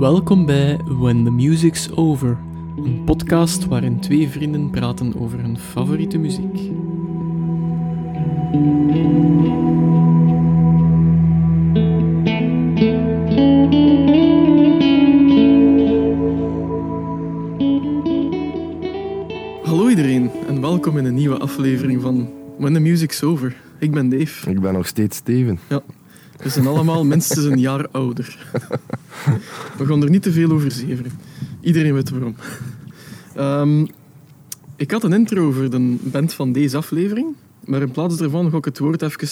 Welkom bij When the Music's Over, een podcast waarin twee vrienden praten over hun favoriete muziek. Hallo iedereen en welkom in een nieuwe aflevering van When the Music's Over. Ik ben Dave. Ik ben nog steeds Steven. Ja, we zijn allemaal minstens een jaar ouder. We gaan er niet te veel over zeveren. Iedereen weet waarom. Ehm, ik had een intro voor de band van deze aflevering, maar in plaats daarvan ga ik het woord even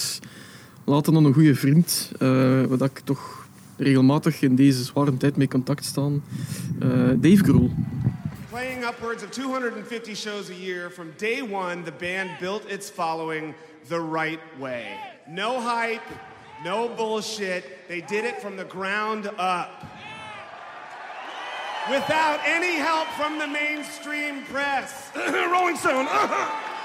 laten aan een goede vriend, uh, waar ik toch regelmatig in deze zware tijd mee contact staan, uh, Dave Grohl. Playing upwards of 250 shows a year, from day one, the band built its following the right way. No hype, no bullshit. They did it from the ground up. Without any help from the mainstream press. Rolling Stone. Uh-huh.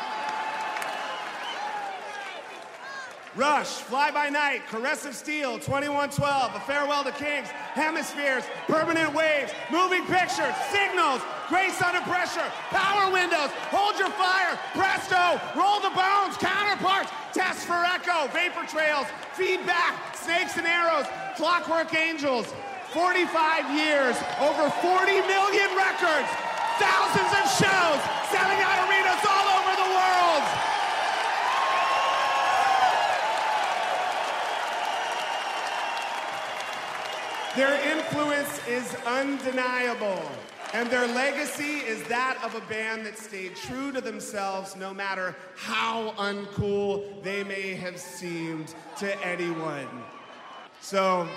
Rush, Fly By Night, Caress of Steel, 2112, A Farewell to Kings, Hemispheres, Permanent Waves, Moving Pictures, Signals, Grace Under Pressure, Power Windows, Hold Your Fire, Presto, Roll the Bones, Counterparts, Test for Echo, Vapor Trails, Feedback, Snakes and Arrows, Clockwork Angels. 45 years, over 40 million records, thousands of shows, selling out arenas all over Their influence is undeniable. And their legacy is that of a band that stayed true to themselves no matter how uncool they may have seemed to anyone. So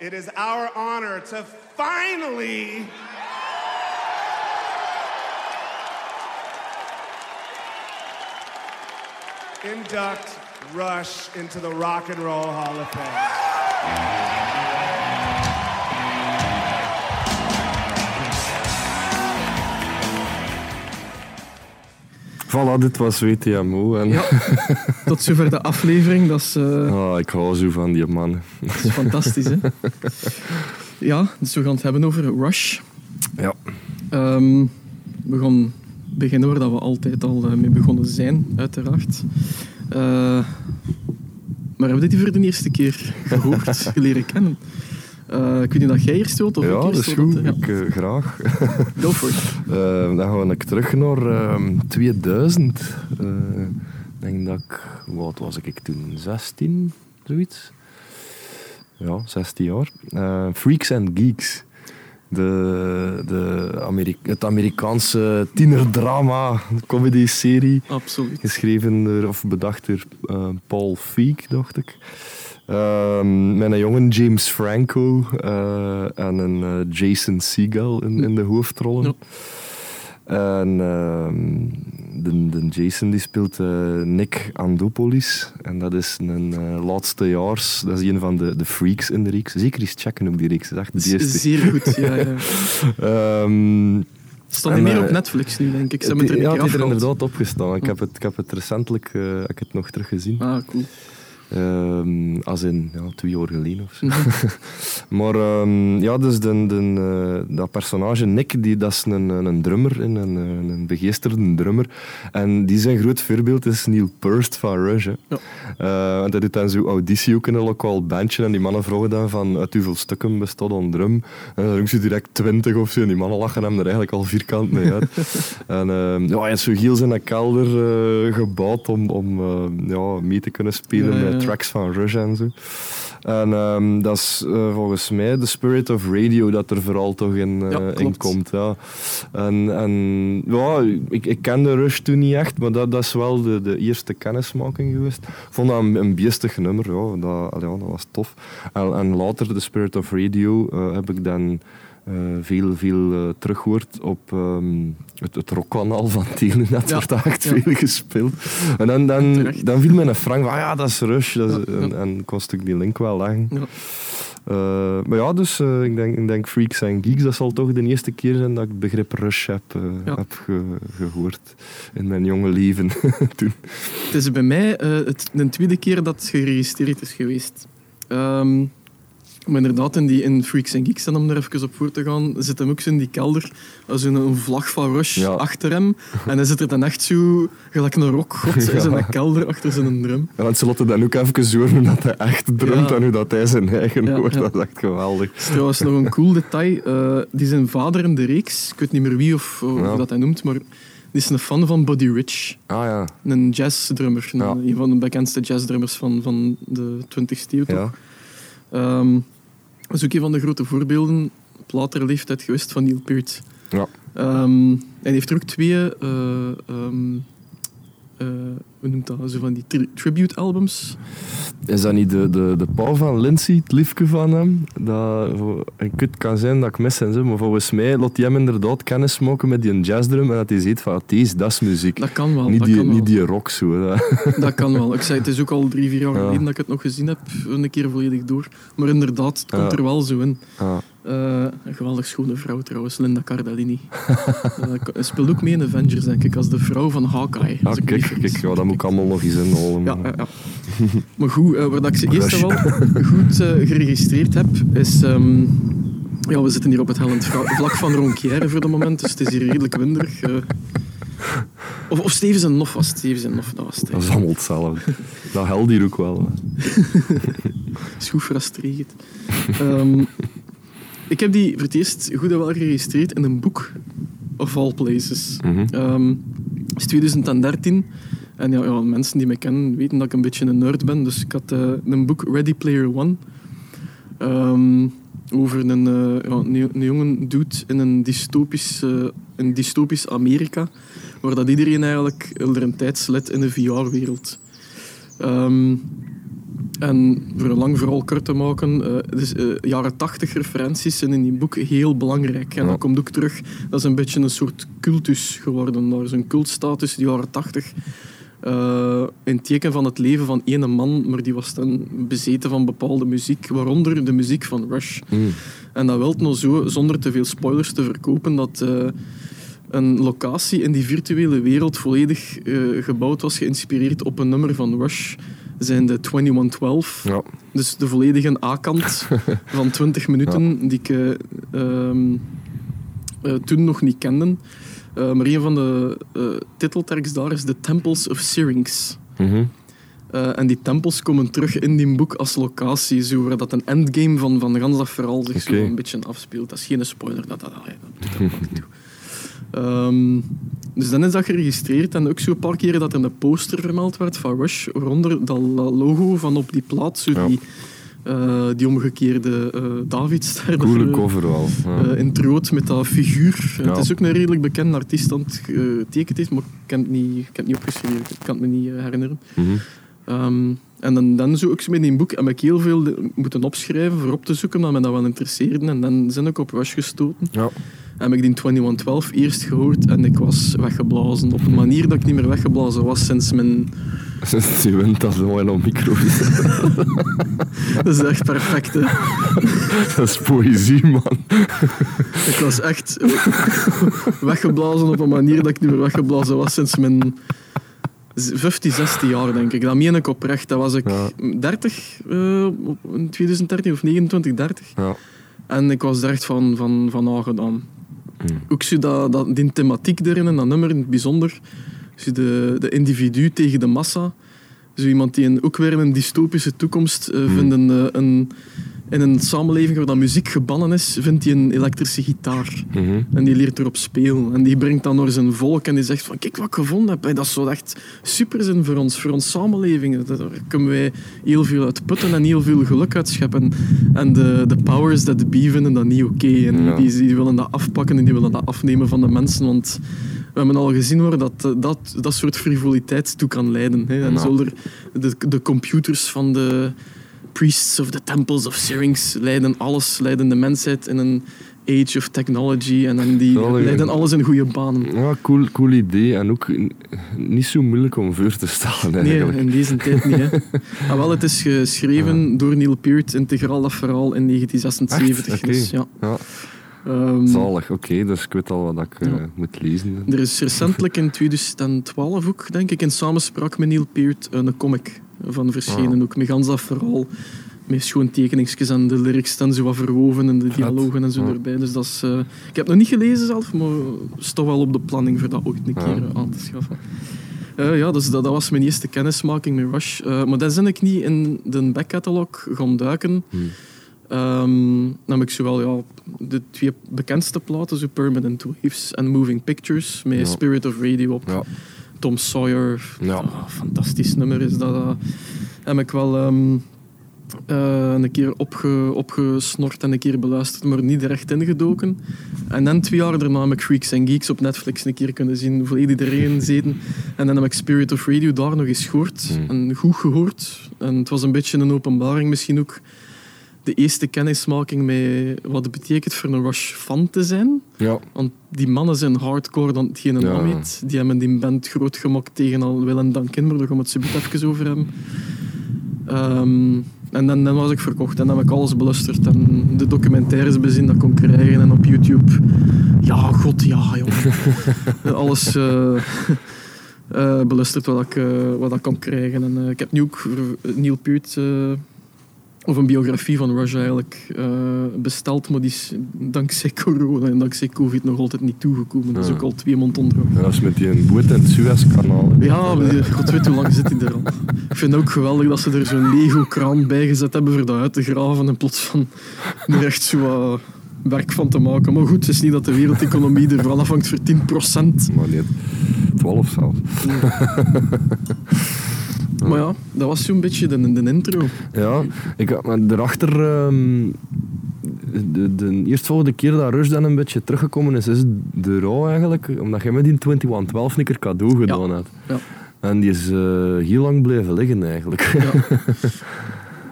it is our honor to finally induct Rush into the Rock and Roll Hall of Fame. Voilà, dit was WTMO. En... Ja, tot zover de aflevering. Dat is, uh... oh, ik hou zo van die man. Dat is fantastisch, hè? Ja, dus we gaan het hebben over Rush. Ja. Um, we gaan beginnen waar dat we altijd al mee begonnen zijn, uiteraard. Uh, maar hebben we dit voor de eerste keer gehoord, leren kennen? Uh, ik weet niet dat jij eerst wilt of ja, ik dat eerst is goed. ja. Ik, uh, graag. Go for it. Uh, dan ga ik terug naar uh, 2000. ik denk dat ik, wat was ik toen, 16, zoiets? Ja, 16 jaar. Freaks and Geeks. De, de Ameri het Amerikaanse tienerdrama comedy-serie. Absoluut. Geschreven door, of bedacht door Paul Feig, dacht ik. Uh, met een jongen James Franco uh, en een uh, Jason Segel in, in de hoofdrollen. Ja. En de, de, Jason die speelt Nick Andopoulos. En dat is een laatstejaars, dat is een van de, de freaks in de reeks. Zeker eens checken ook die reeks, dat is echt de eerste. Zeer goed, ja. ja. um, Staat niet meer op Netflix nu, denk ik. Ze het, er ja, het is er inderdaad opgestaan. Ik heb het, ik heb het recentelijk uh, ik het nog teruggezien. Ah, cool. Um, als in ja, twee jaar geleden of zo. maar um, ja, dus de, de, uh, dat personage Nick, die, dat is een, een drummer, een, een, een begeesterde drummer. En die zijn groot voorbeeld is Neil Peart van Rush. Hè. Ja. Uh, en dat doet dan zo auditie ook in een lokaal bandje. En die mannen vragen dan van uit hoeveel stukken bestaat een drum. En dan ze direct twintig of zo. En die mannen lachen hem er eigenlijk al vierkant mee uit. en uh, ja, hij is zo heel zijn kelder uh, gebouwd om, om ja, mee te kunnen spelen Ja, ja. met tracks van Rush en zo. En um, dat is uh, volgens mij de Spirit of Radio dat er vooral toch in, uh, Ja, in komt. Ja. En, en ja, ik, ik kende Rush toen niet echt, maar dat, dat is wel de, de eerste kennismaking geweest. Ik vond dat een, een beestig nummer, ja, dat, allee, dat was tof. En, en later, de Spirit of Radio, uh, heb ik dan uh, veel, veel uh, teruggehoord op um, het, het rockkanaal van Telenet. Ja. wordt daar echt Ja. veel gespeeld. En dan, dan, dan viel mij een frank van, ah ja, dat is Rush. Dat is. En, en kon ik die link wel leggen. Ja. Uh, maar ja, dus ik, denk, ik denk Freaks and Geeks, dat zal toch de eerste keer zijn dat ik het begrip Rush heb, heb ge, gehoord in mijn jonge leven toen. Het is bij mij eh, het, de tweede keer dat het geregistreerd is geweest. Ehm, Maar inderdaad, in, die, in Freaks and Geeks, en om er even op voor te gaan, zit hem ook zo in die kelder, als een, een vlag van Rush Ja. achter hem. En hij zit er dan echt zo, gelijk een rockgod, in Ja. zijn kelder achter zijn drum. Ja, want ze laten dan ook even horen hoe dat hij echt drumt Ja. en hoe dat hij zijn eigen hoort. Dat is echt geweldig. Het is trouwens nog een cool detail. eh, die zijn vader in de reeks, ik weet niet meer wie of of Ja. dat hij noemt, maar die is een fan van Buddy Rich. Ah ja, Een jazzdrummer. Een, Ja. een van de bekendste jazzdrummers van, van de 20e eeuw. toch? Ehm, dat is ook een van de grote voorbeelden op latere leeftijd geweest van Neil Peart. Ja. Ehm, hij heeft er ook twee, eh, ehm, eh, hoe noemt dat, zo van die tri- tribute-albums. Is dat niet de, de, de pauw van Lindsay, het liefje van hem? Dat, ik, het kan zijn dat ik mis en zo, maar volgens mij laat hij hem inderdaad kennis maken met die jazzdrum en dat hij ziet van, deze, dat is muziek. Dat kan wel. niet, dat, die, kan wel. niet die rock zo. dat kan wel. Ik zei, het is ook al drie, vier jaar Ja. geleden dat ik het nog gezien heb, een keer volledig door. Maar inderdaad, het komt Ja. er wel zo in. Ah, Eh, een geweldig schone vrouw trouwens, Linda Cardellini. Hij speelt ook mee in Avengers, denk ik, als de vrouw van Hawkeye. ah, kijk, kijk ja, dat moet ik allemaal nog eens inhalen. Ja, ja, ja. Maar goed, eh, waar dat ik ze eerst wel goed geregistreerd heb, is... ehm, ja, we zitten hier op het hellend vlak van Ronquière voor de moment, dus het is hier redelijk winderig. of, of Stevens en Nof was. Stevens en Nof, dat was het. Dat is allemaal hetzelfde. Dat helpt hier ook wel. goed frustrerend. Ehm, ik heb die voor het eerst goed en wel geregistreerd in een boek, of all places. Mhm. Ehm, het is 2013. En ja, ja, mensen die me kennen weten dat ik een beetje een nerd ben. Dus ik had eh, een boek Ready Player One. ehm, over een, eh, ja, een, een jonge dude in een dystopisch, eh, een dystopisch Amerika. Waar dat iedereen eigenlijk er een tijd slet in de VR-wereld. Ehm, en voor een lang verhaal kort te maken, eh, dus, jaren 80 referenties zijn in die boek heel belangrijk. En Ja. dat komt ook terug, dat is een beetje een soort cultus geworden. Daar is een cultstatus in de jaren 80. eh, in het teken van het leven van één man, maar die was dan bezeten van bepaalde muziek, waaronder de muziek van Rush. Mm. En dat wil nog zo, zonder te veel spoilers te verkopen, dat een locatie in die virtuele wereld volledig gebouwd was, geïnspireerd op een nummer van Rush, zijn de 2112. Ja. Dus de volledige A-kant van 20 minuten, die ik eh, ehm, eh, toen nog niet kende. Eh, maar een van de eh, titeltracks daar is The Temples of Syrinx. Mhm. Eh, en die tempels komen terug in die boek als locatie, zo waar dat een endgame van, van gans dat verhaal zich zo een beetje afspeelt. Dat is geen spoiler, dat, dat, dat doet er niet toe. Ehm, dus dan is dat geregistreerd en ook zo een paar keren dat er een poster vermeld werd van Rush, waaronder dat logo van op die plaat, zo die, eh, die omgekeerde eh Davidster. Coole Eh, cover wel. Ja. in het rood met dat figuur. Ja. Het is ook een redelijk bekende artiest dat het getekend heeft, maar ik heb het niet, ik heb het niet opgeschreven. Ik kan het me niet herinneren. Mhm. Ehm, en dan, dan zo ook zo met die boek heb ik heel veel moeten opschrijven voor op te zoeken, omdat me dat wel interesseerde. En dan ben ik op Rush gestoten. Ja. Heb ik die 2112 eerst gehoord en ik was weggeblazen. Op een manier dat ik niet meer weggeblazen was sinds mijn... Je wint als een mooie micro. Dat is echt perfect, hè. dat is poëzie, man. Ik was echt weggeblazen op een manier dat ik niet meer weggeblazen was sinds mijn 15, 16 jaar, denk ik. Dat meen ik oprecht. Dat was ik Ja. 30, eh, op- in 2013 of 29, 30. Ja. En ik was er echt van, van, van aangedaan. Mm. Ook zo dat, dat, die thematiek erin en dat nummer in het bijzonder. Zo de, de individu tegen de massa. Zo iemand die in, ook weer in een dystopische toekomst eh, vindt een, eh, een, in een samenleving waar dat muziek gebannen is, vindt hij een elektrische gitaar. Mhm. En die leert erop spelen. En die brengt dan naar zijn volk en die zegt van kijk wat ik gevonden heb. Hè. Dat zou echt super zijn voor ons, voor onze samenleving. Daar kunnen wij heel veel uit putten en heel veel geluk uit scheppen. En de, de powers that be vinden dat niet oké. En Ja. die, die willen dat afpakken en die willen dat afnemen van de mensen. Want we hebben al gezien hoor, dat eh, dat, dat soort frivoliteit toe kan leiden. Hè. En Ja. zullen de, de computers van de priests of the temples of Syrinx leiden alles, leiden de mensheid in een age of technology en dan die dat- leiden alles in goede banen. Ja, cool, cool idee. En ook niet zo moeilijk om voor te stellen, Nee, eigenlijk. in deze tijd niet. Hè. Ah, wel, het is geschreven door Neil Peart, integraal dat verhaal in 1976. Echt? Oké. Dus, ja. Ja, Ehm, zalig. Oké, dus ik weet al wat ik eh, moet lezen. er is recentelijk in 2012 ook, denk ik, in samenspraak met Neil Peart een comic van verschenen. Ook met gans dat verhaal. met schoon tekeningsjes en de lyrics dan zo wat verwoven en de dialogen en zo Ja. erbij. Dus dat is, eh, ik heb het nog niet gelezen zelf, maar staat wel op de planning voor dat ooit een keer eh, aan te schaffen. Eh, ja, dus dat, dat was mijn eerste kennismaking met Rush. Eh, maar dan ben ik niet in de backcatalog gaan duiken. Hmm. Dan heb ik zowel ja, de twee bekendste platen, zo Permanent Waves en Moving Pictures, met Ja. Spirit of Radio op. Ja. Tom Sawyer, Ja. Ah, fantastisch nummer is dat. heb ik wel ehm, eh, een keer opge, opgesnort en een keer beluisterd, maar niet direct ingedoken. En dan twee jaar daarna heb ik Freaks and Geeks op Netflix een keer kunnen zien, volledig erin zitten. En dan heb ik Spirit of Radio daar nog eens gehoord Hmm. en goed gehoord. En het was een beetje een openbaring misschien ook. De eerste kennismaking met wat het betekent voor een Rush-fan te zijn. Ja. Want die mannen zijn hardcore dan hetgene Ja. naam heet. Die hebben die band groot gemaakt tegen al Will en Duncan, maar daar gaan we het zo even over hebben. Ehm, en dan, dan was ik verkocht en dan heb ik alles beluisterd en de documentaires bezien dat ik kon krijgen en op YouTube. Ja, god ja, jongen. alles eh eh, beluisterd wat ik, eh, wat ik kon krijgen. En, ik heb nu ook Neil Peart of een biografie van Rush eigenlijk eh, besteld, maar die is dankzij corona en dankzij covid nog altijd niet toegekomen. Dat is Ja. ook al twee maanden onderweg. Ja, dat is met die een boot in het Suezkanaal. Ja, die- god weet hoe lang zit hij er al. Ik vind het ook geweldig dat ze er zo'n Lego-kraan bij gezet hebben voor dat uit te graven in plaats van er echt zo wat werk van te maken. Maar goed, het is niet dat de wereldeconomie ervan afhangt voor 10%. Maar nee, 12 zelfs. Maar ja, dat was zo'n beetje de, de intro. Ja, ik had maar daarachter... ehm, de, de eerstvolgende keer dat Rush dan een beetje teruggekomen is, is de rouw eigenlijk. Omdat jij met die 2112 een keer cadeau gedaan had. Ja. En die is eh, heel lang blijven liggen eigenlijk. Ja.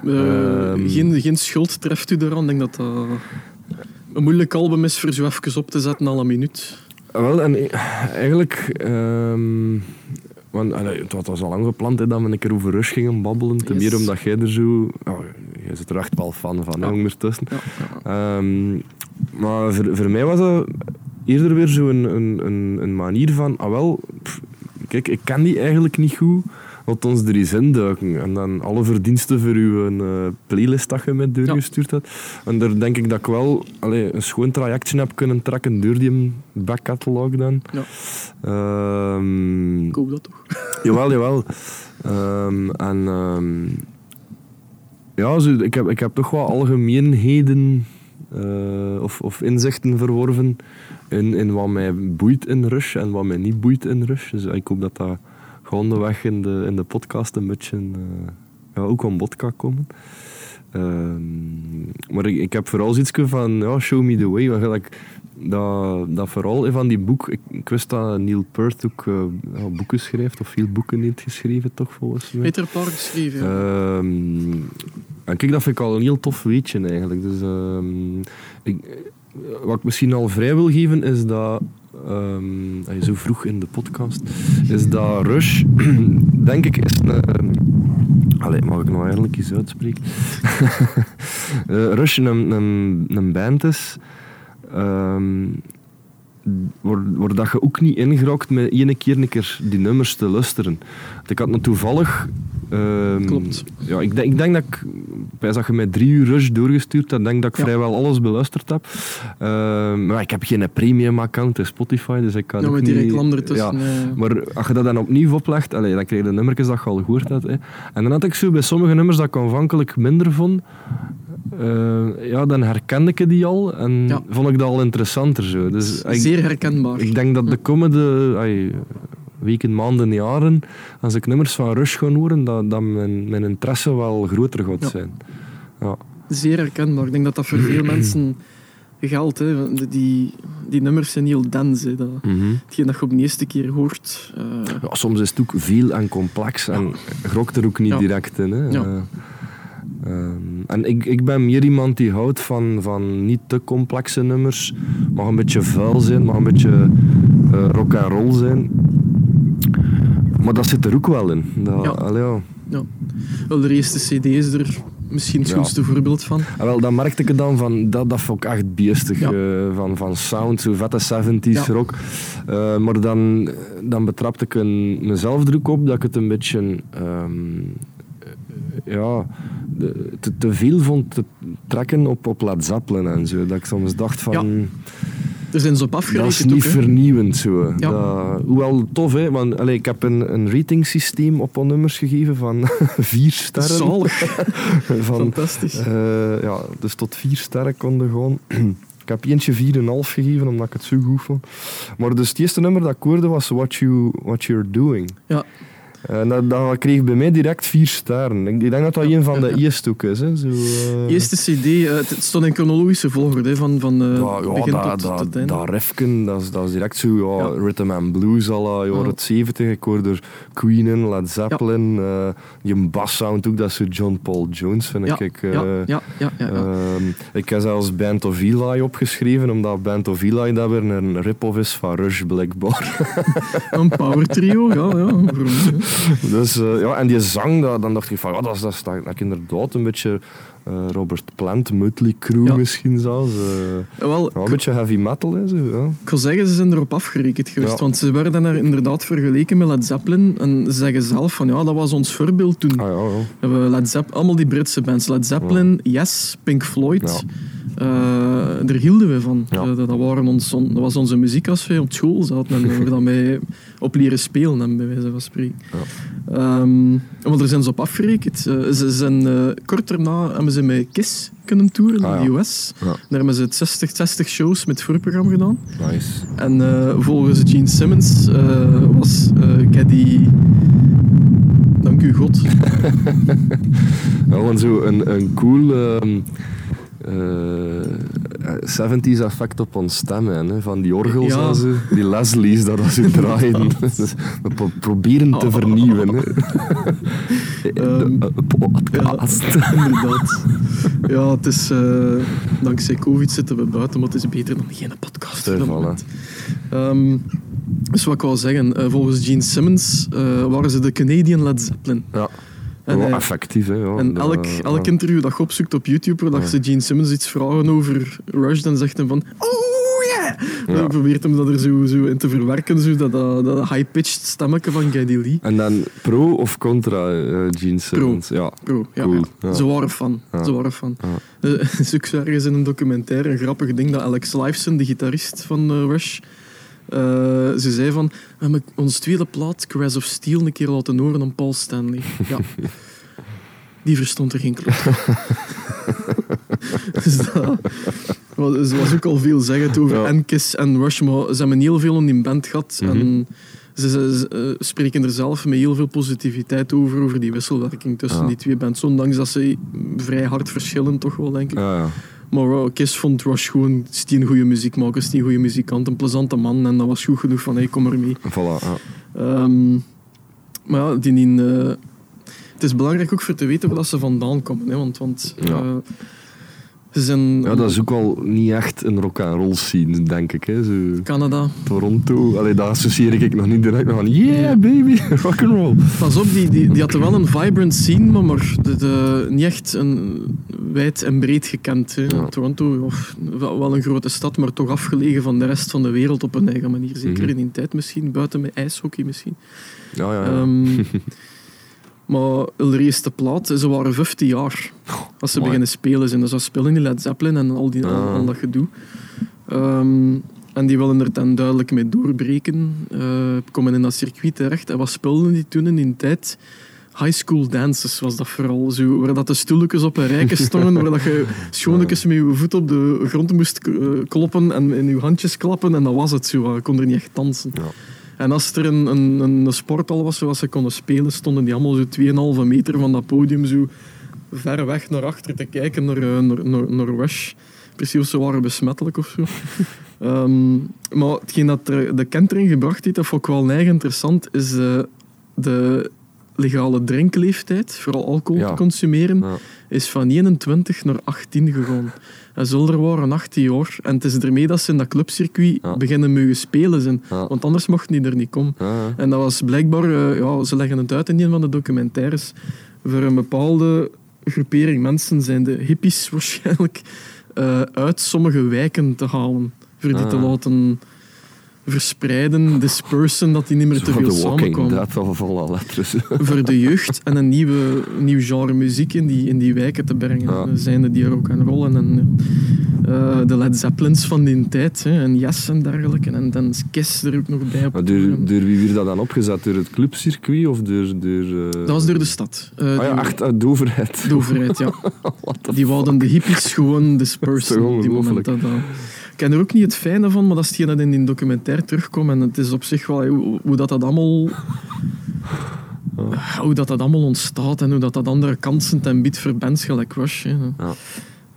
Eh, Ehm. geen, geen schuld treft u eraan. Ik denk dat dat een moeilijk album is voor zo even op te zetten al een minuut. Wel, en eh, eigenlijk... ehm, want, allee, het was al lang gepland hè, dat we een keer over Rush gingen babbelen. Ten Yes. meer omdat jij er zo... Jij zit er echt wel fan van, Ja. ondertussen. Ja. Ehm, maar voor, voor mij was dat eerder weer zo een, een, een, een manier van... Ah wel, pff, kijk, ik ken die eigenlijk niet goed. Laat ons er eens induiken. En dan alle verdiensten voor uw eh, playlist dat je met doorgestuurd had. En daar denk ik dat ik wel allee, een schoon trajectje heb kunnen trekken door die backcatalog dan. Ja. Ehm, Ik hoop dat toch. Jawel, jawel. Ehm, en ehm, ja, zo, ik, heb, ik heb toch wel algemeenheden eh, of, of inzichten verworven in, in wat mij boeit in Rush en wat mij niet boeit in Rush. Dus ik hoop dat dat gaandeweg in de, in de podcast een beetje eh, ja, ook aan bod kan komen. Ehm, maar ik, ik heb vooral zoiets van ja, show me the way. Want gelijk, dat, dat vooral van die boek. Ik, ik wist dat Neil Peart ook eh, boeken schrijft, of veel boeken heeft geschreven, toch volgens mij. Er een paar geschreven. ja. Ehm, en kijk, dat vind ik al een heel tof weetje eigenlijk. Dus, ehm, ik, wat ik misschien al vrij wil geven is dat. Eh, zo vroeg in de podcast. Is dat Rush, denk ik, is een. ehm, Allee, mag ik nou eigenlijk iets uitspreken? Eh, Rush een, een, een band is. ehm, waar, waar dat je ook niet ingerookt met één keer een keer die nummers te luisteren. Want Ik had me toevallig... ehm, Klopt. Ja, ik, denk, ik denk dat ik... Bij dat je mij drie uur Rush doorgestuurd hebt, denk ik dat ik Ja. vrijwel alles beluisterd heb. Ehm, maar ik heb geen premium account in Spotify, dus ik kan ja, met die reclame ertussen. Ja. Maar als je dat dan opnieuw oplegt, dan krijg je de nummertjes dat je al gehoord hebt. Hè. En dan had ik zo bij sommige nummers dat ik aanvankelijk minder vond, eh, ja, dan herkende ik die al en Ja. vond ik dat al interessanter. Zo. Dus ik, Zeer herkenbaar. ik denk dat de komende ai, weken, maanden, jaren, als ik nummers van Rush ga horen, dat, dat mijn, mijn interesse wel groter gaat Ja. zijn. Ja. Zeer herkenbaar. Ik denk dat dat voor veel mensen geldt. Hè. Die, die nummers zijn heel dense. hè. Dat, hetgeen dat je op de eerste keer hoort. eh, Ja, soms is het ook veel en complex en grokt er ook niet Ja. direct in. Hè. Ja. Eh, ehm, en ik, ik ben meer iemand die houdt van, van niet te complexe nummers. Mag een beetje vuil zijn, mag een beetje eh, rock and roll zijn. Maar dat zit er ook wel in. Dat, Ja. allee, ja. ja. Wel, de eerste cd is er misschien het Ja. schoonste voorbeeld van. Ah, wel, dan merkte ik dan van, dat, dat vond ik echt beestig. Ja. eh, van, van sound, zo vette 70s Ja. rock. Eh, maar dan, dan betrapte ik een, mezelf ook op dat ik het een beetje... ehm, eh, ja, te, te veel vond te trekken op, op Led Zeppelin en zo. Dat ik soms dacht van... Ja, Er zijn ze op Dat is niet ook, vernieuwend zo. Ja. Dat, hoewel tof, hè, want allee, ik heb een, een ratingsysteem op nummers gegeven van vier sterren. Zalig. van, Fantastisch. eh, ja, dus tot vier sterren konden gewoon. ik heb eentje 4,5 gegeven omdat ik het zo goed vond. Maar dus het eerste nummer dat ik hoorde was What, you, What You're Doing. Ja. En dat, dat kreeg bij mij direct vier sterren. Ik, ik denk dat dat een van de eerste ook is. Hè. Zo, eh, Eerste CD, eh, het stond in chronologische volgorde, van, van eh, Ja, ja, begin tot, dat, tot het einde. dat riffken, dat is, dat is direct zo, ja, Ja. rhythm and blues la jaren Ja. 70. Ik hoorde er Queen in, Led Zeppelin, eh die bassound ook, dat is zo John Paul Jones, vind ik. eh, ja, ja, ja, ehm, ik heb zelfs Band of Eli opgeschreven, omdat Band of Eli dat weer een rip-off is van Rush, blijkbaar. Een power trio, ja, ja. dus, eh, ja, en die zang, dat, dan dacht ik van, ja, dat is, dat is dat inderdaad een beetje eh, Robert Plant, Mötley Crüe Ja. misschien zelfs. eh, Wel, ja, een beetje heavy metal, hè, zo, ja. Ik wil zeggen, ze zijn erop afgerekend geweest. Want ze werden er inderdaad vergeleken met Led Zeppelin. En ze zeggen zelf van ja, dat was ons voorbeeld toen. Ah, ja, Led Zepp allemaal die Britse bands. Led Zeppelin, Yes, Pink Floyd. Daar hielden we van. Dat, waren ons, on- dat was onze muziek als we op school zaten. En we dat mee op leren spelen, bij wijze van spreken. Ehm, maar daar zijn ze op afgerekend. Eh, ze zijn, eh, kort daarna hebben ze met KISS kunnen toeren Ah, in de ja. US. Ja. Daar hebben ze het 60, 60 shows met het voorprogramma gedaan. Nice. En eh, volgens Gene Simmons was Geddy... Dank u God. Ja, gewoon zo een, een cool ehm, eh, 70s effect op ons stemmen, hè, van die orgels Ja. en zo. Die Leslie's dat dat zo draaien. Dus we pro- proberen te vernieuwen. Hè. Ehm, De, eh, podcast. Inderdaad. Ja, het is... eh, dankzij COVID zitten we buiten, maar het is beter dan geen podcast. Dat voilà. Ehm, dus wat ik wou zeggen, eh, volgens Gene Simmons eh, waren ze de Canadian Led Zeppelin. Ja. En, Ja, effectief, hè. Ja. En elk, elk ja. interview dat je opzoekt op YouTube, waar dat Ja. ze Gene Simmons iets vragen over Rush, dan zegt hij van... Oh yeah! Ja. Dan probeert hem dat er zo, zo in te verwerken, zo, dat, dat, dat high-pitched stemmetje van Geddy Lee. En dan pro of contra eh, Gene Simmons? Ja. Bro, ja, Cool, ja. ja. Ze waren fan. Ja. Ze waren fan. Ja. Eh, Er ergens in een documentaire een grappig ding dat Alex Lifeson, de gitarist van eh, Rush, eh, ze zei van, we hebben ons tweede plaat, Caress of Steel, een keer laten horen aan Paul Stanley. Ja. Die verstond er geen klop. dus dat was, ze was ook al veel zeggend over Ja. en Kiss en Rush, maar ze hebben heel veel in die band gehad. Mhm. En ze, ze- ze, eh, spreken er zelf met heel veel positiviteit over, over die wisselwerking tussen Ja. die twee bands. Ondanks dat ze vrij hard verschillen, toch wel, denk ik. Ja, ja. Maar Kiss vond Rush gewoon, is die een goede muziekmaker, is die een goede muzikant, een plezante man. En dat was goed genoeg van, hey, kom er mee. Voilà, ja. Ehm, maar ja, die in, eh, het is belangrijk ook voor te weten waar ze vandaan komen. Hè, want want Ja. eh, ze zijn ja, dat is ook wel niet echt een rock-and-roll scene, denk ik. Hè. Zo Canada. Toronto, Allee, dat associeer ik nog niet direct van yeah baby, rock'n'roll. Pas op, die, die, die hadden wel een vibrant scene, maar, maar de, de- niet echt een wijd en breed gekend. Hè. Ja. Toronto, of, wel wel een grote stad, maar toch afgelegen van de rest van de wereld op een eigen manier. Zeker Mhm. in die tijd misschien, buiten met ijshockey misschien. Ja, ja, ja. Ehm, maar de eerste plaat, ze waren 15 jaar als ze Mooi. beginnen spelen. zijn. Dus dat spelen in Led Zeppelin en al, die, Ah. al dat gedoe. Ehm, en die willen er dan duidelijk mee doorbreken. eh, komen in dat circuit terecht. En wat speelden die toen in die tijd? High school dances was dat vooral. Zo, waar dat de stoeltjes op een rijke stonden, waar dat je schoonlijkjes met je voet op de grond moest eh, kloppen en in je handjes klappen. En dat was het zo. Je kon er niet echt dansen. Ja. En als er een, een, een sporthal was zoals ze konden spelen, stonden die allemaal zo 2,5 meter van dat podium zo ver weg naar achter te kijken naar, eh, naar, naar, naar Rush. Precies of ze waren besmettelijk of zo. Ehm, maar hetgeen dat er, de kentering gebracht heeft, dat vond ik wel eigen interessant, is eh, de legale drinkleeftijd, vooral alcohol Ja. te consumeren, Ja. is van 21 naar 18 gegaan. En Zulder waren 18 jaar. En het is ermee dat ze in dat clubcircuit Ja. beginnen mogen spelen zijn. Want anders mochten die er niet komen. En dat was blijkbaar, eh, ja, ze leggen het uit in een van de documentaires, voor een bepaalde groepering mensen, zijn de hippies waarschijnlijk, eh, uit sommige wijken te halen. Voor die te laten verspreiden, dispersen, dat die niet meer te veel samenkomen. Al van alle letters. Voor de jeugd en een nieuwe, nieuw genre muziek in die, in die wijken te brengen. Ja. Zijnde die rock en rollen en eh, de Led Zeppelins van die tijd, hè, en Yes en dergelijke. En dan is Kiss er ook nog bij. Op Maar door, door wie werd dat dan opgezet? Door het clubcircuit of door... door eh, Dat was door de stad. Eh, Ah ja, echt uit de overheid. De overheid, ja. Die wouden de hippies gewoon dispersen Dat is op die moment. Dat, dat- ken er ook niet het fijne van, maar dat is hetgeen dat in die documentaire terugkomt. En het is op zich wel hoe, hoe dat, dat allemaal... Hoe dat, dat allemaal ontstaat en hoe dat, dat andere kansen ten biedt voor bands gelijk Rush. Hè. Ja.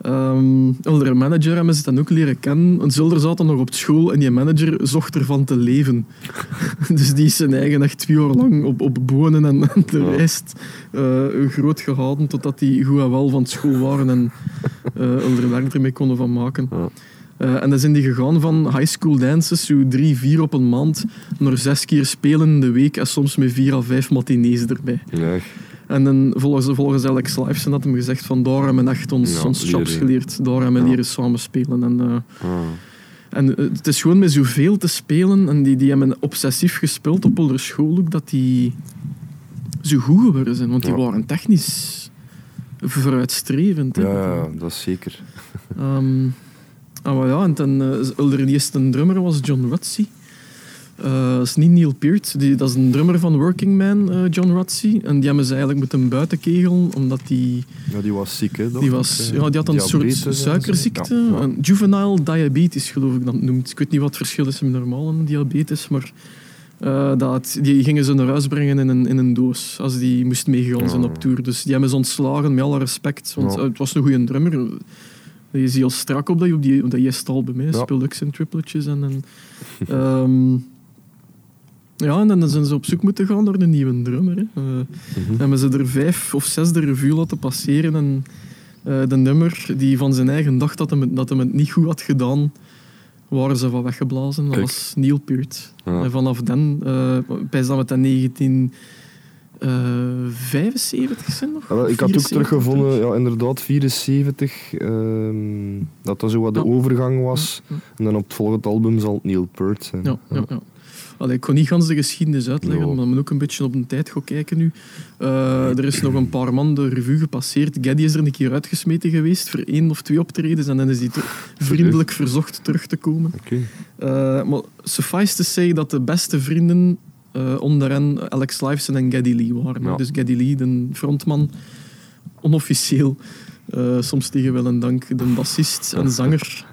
Ehm, onze manager hebben ze dan ook leren kennen. Want Zulder zat dan nog op school en die manager zocht ervan te leven. dus die is zijn eigen echt twee jaar lang op, op bonen en, en de rijst eh, groot gehouden totdat die goed en wel van school waren en uh, er werk ermee konden van maken. Ja. Eh, en dan zijn die gegaan van high school dances, zo drie, vier op een maand, naar zes keer spelen in de week en soms met vier à vijf matinees erbij. Ja, En dan volgens, volgens Alex Lifeson had hem gezegd van daar hebben we echt ons, Ja, ons geleerd, daar hebben we Ja. leren samenspelen. En, eh, ah. en eh, het is gewoon met zoveel te spelen en die, die hebben obsessief gespeeld op de school ook, dat die zo goed geworden zijn. Want die Ja. waren technisch vooruitstrevend. ja, dat is zeker. Ehm, ah, maar ja, en dan, uh, de eerste drummer was John Rutsey. Eh, dat is niet Neil Peart, die, dat is een drummer van Working Man, eh, John Rutsey. En die hebben ze eigenlijk moeten buitenkegelen, omdat die, Ja, die was ziek, hè? die, was, eh, ja, die had een soort suikerziekte. Ja, ja. Een juvenile diabetes, geloof ik dat het noemt. Ik weet niet wat het verschil is met normale diabetes, maar eh, dat, die gingen ze naar huis brengen in een, in een doos, als die moest meegaan zijn op tour. Dus die hebben ze ontslagen, met alle respect. Want eh, het was een goede drummer. Je ziet al strak op dat je op die, op dat stal bij mij ja. zijn tripletjes. En, ehm, ja, en dan zijn ze op zoek moeten gaan naar een nieuwe drummer. Hè. Eh, mhm. Uh. Hebben ze er vijf of zes de revue laten passeren. En eh, de nummer die van zijn eigen dacht dat hem, dat hem het niet goed had gedaan, waren ze van weggeblazen. Dat was Neil Peart. En vanaf dan, eh, uh, bij dat 19... Eh, 75 zijn nog? Ah, ja, ik had ook teruggevonden, ja, inderdaad, 74. Ehm, dat dat zo wat de overgang was. En dan op het volgende album zal het Neil Peart zijn. Ja, ja. Allee, ik kon niet gans de geschiedenis uitleggen, maar moet ook een beetje op de tijd gaan kijken nu. Eh, er is nog een paar man de revue gepasseerd. Geddy is er een keer uitgesmeten geweest voor één of twee optredens en dan is hij vriendelijk verzocht terug te komen. Okay. Eh, maar suffice te zeggen dat de beste vrienden eh, onder hen Alex Lifeson en Geddy Lee waren. Ja. Dus Geddy Lee, de frontman, onofficieel, eh, soms tegen wel een dank, de bassist en zanger.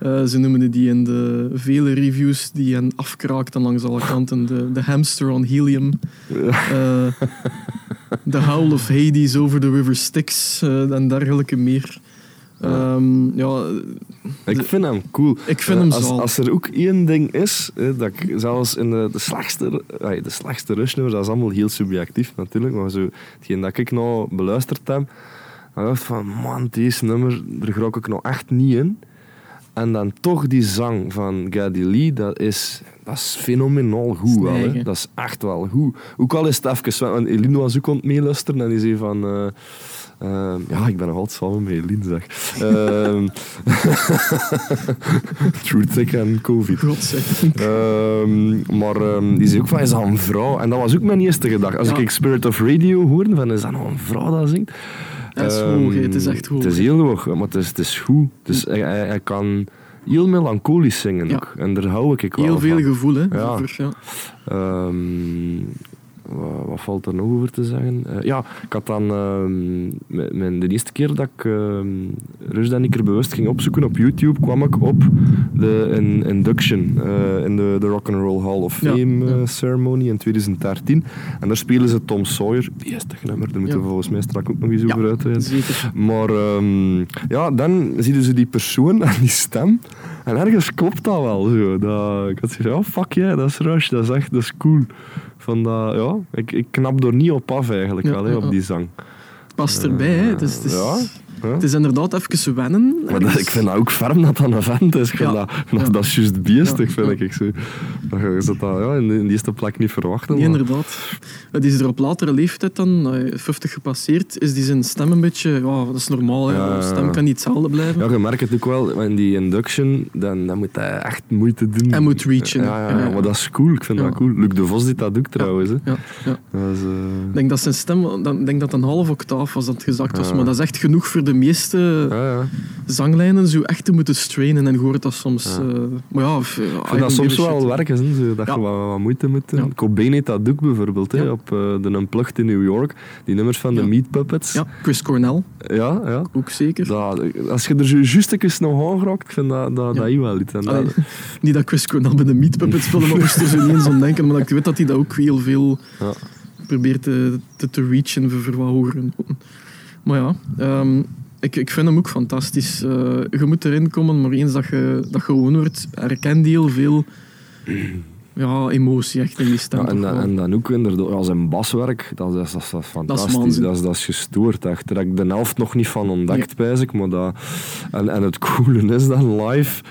Eh, ze noemen die in de vele reviews die hen afkraakten langs alle kanten de, de hamster on helium. The Howl of Hades over the River Styx en dergelijke meer. Ehm, ja, Ik vind hem cool. ik vind Eh, hem als, als er ook één ding is, hè, dat ik zelfs in de, de slechtste, de slechtste rushnummers, dat is allemaal heel subjectief natuurlijk, maar zo, hetgeen dat ik nou beluisterd heb, dan dacht ik van, man, deze nummer, daar raak ik nou echt niet in. En dan toch die zang van Gaddy Lee, dat is, dat is fenomenaal goed wel. Hè. Snijgen. Dat is echt wel goed. Ook al is het even... Want Eline was ook aan het meeluisteren en die zei van... eh, ehm, ja, ik ben nog altijd samen met Eline, zeg. Ehm True thick en covid. Ehm, maar die zei ook van, is dat een vrouw? En dat was ook mijn eerste gedachte. Als Ja. ik Spirit of Radio hoorde, van, is dat nou een vrouw dat zingt? Dat is hoog, het is echt hoog. Het is heel hoog, maar het is, het is goed. Dus hij, hij, hij kan heel melancholisch zingen Ja. ook. En daar hou ik wel Heel veel van. gevoel, hè. Ja. Wat, wat valt er nog over te zeggen? Eh, ja, ik had dan ehm, mijn- de eerste keer dat ik um, Rush en ik er bewust ging opzoeken op YouTube, kwam ik op de in- induction eh, in de, de Rock and Roll Hall of Fame eh, ja. ceremony in 2013. En daar spelen ze Tom Sawyer, beestig nummer, daar moeten we volgens mij straks ook nog eens over uitweiden. Maar ehm, ja, dan zien ze die persoon en die stem. En ergens klopt dat wel. Zo. Dat, ik had gezegd, oh fuck yeah, dat is Rush, dat is echt dat is cool. Van dat, ja, ik, ik knap er niet op af eigenlijk Ja, wel, hè, op die zang. Past erbij, hè. Het is, Ja. Het is inderdaad even wennen. Maar dat, ik vind dat ook ferm dat dat een vent is. Ik vind Ja. dat, dat, Ja. dat is juist beestig, Ja. vind ik. Zo. Dat je dat, ja, in, de, eerste plek niet verwachten. Nee, maar- inderdaad. Eh, Die is er op latere leeftijd dan, eh, 50 gepasseerd, is die zijn stem een beetje... Ja, dat is normaal. Ja, stem kan niet hetzelfde blijven. Ja, je merkt het ook wel, in die induction, dan, dan moet hij echt moeite doen. Hij moet reachen, Ja, ja, maar dat is cool. Ik vind dat cool. Luc de Vos dit dat ook trouwens. Ja, ja. Dat is, eh, Ik denk dat zijn stem, dan- ik denk dat een half octaaf was dat het gezakt was, maar dat is echt genoeg voor de meeste ja, ja. zanglijnen zo echt te moeten strainen en je hoort dat soms. Ja. eh, maar ja, f- Ik vind dat soms wel werken, zo, dat je wat, wat moeite moet doen. Cobain heeft dat ook bijvoorbeeld, hè, op eh, de Unplugged in New York. Die nummers van de. Meat Puppets. Ja, Chris Cornell ja. ja. ook zeker. Dat, als je er zo juist een keer nog aan raakt, ik vind dat, dat, dat wel iets. Dat- niet dat Chris Cornell bij de Meat Puppets speelde, maar moest er zo niet eens aan denken. Maar ik weet dat hij dat ook heel veel probeert te, te, te reachen voor, voor wat hogere noten. Maar ja, ehm, ik, ik vind hem ook fantastisch. Eh, je moet erin komen, maar eens dat je, dat je gewoon wordt, herkent hij heel veel ja, emotie echt in die stem. Ja, en, dan, wel. en dan ook inderdaad, ja, zijn baswerk, dat, is- dat, is- dat is fantastisch. dat, is, dat is gestoord. Echt. Daar heb ik de helft nog niet van ontdekt, pijs ik. Maar dat, en, en het coole is dan live,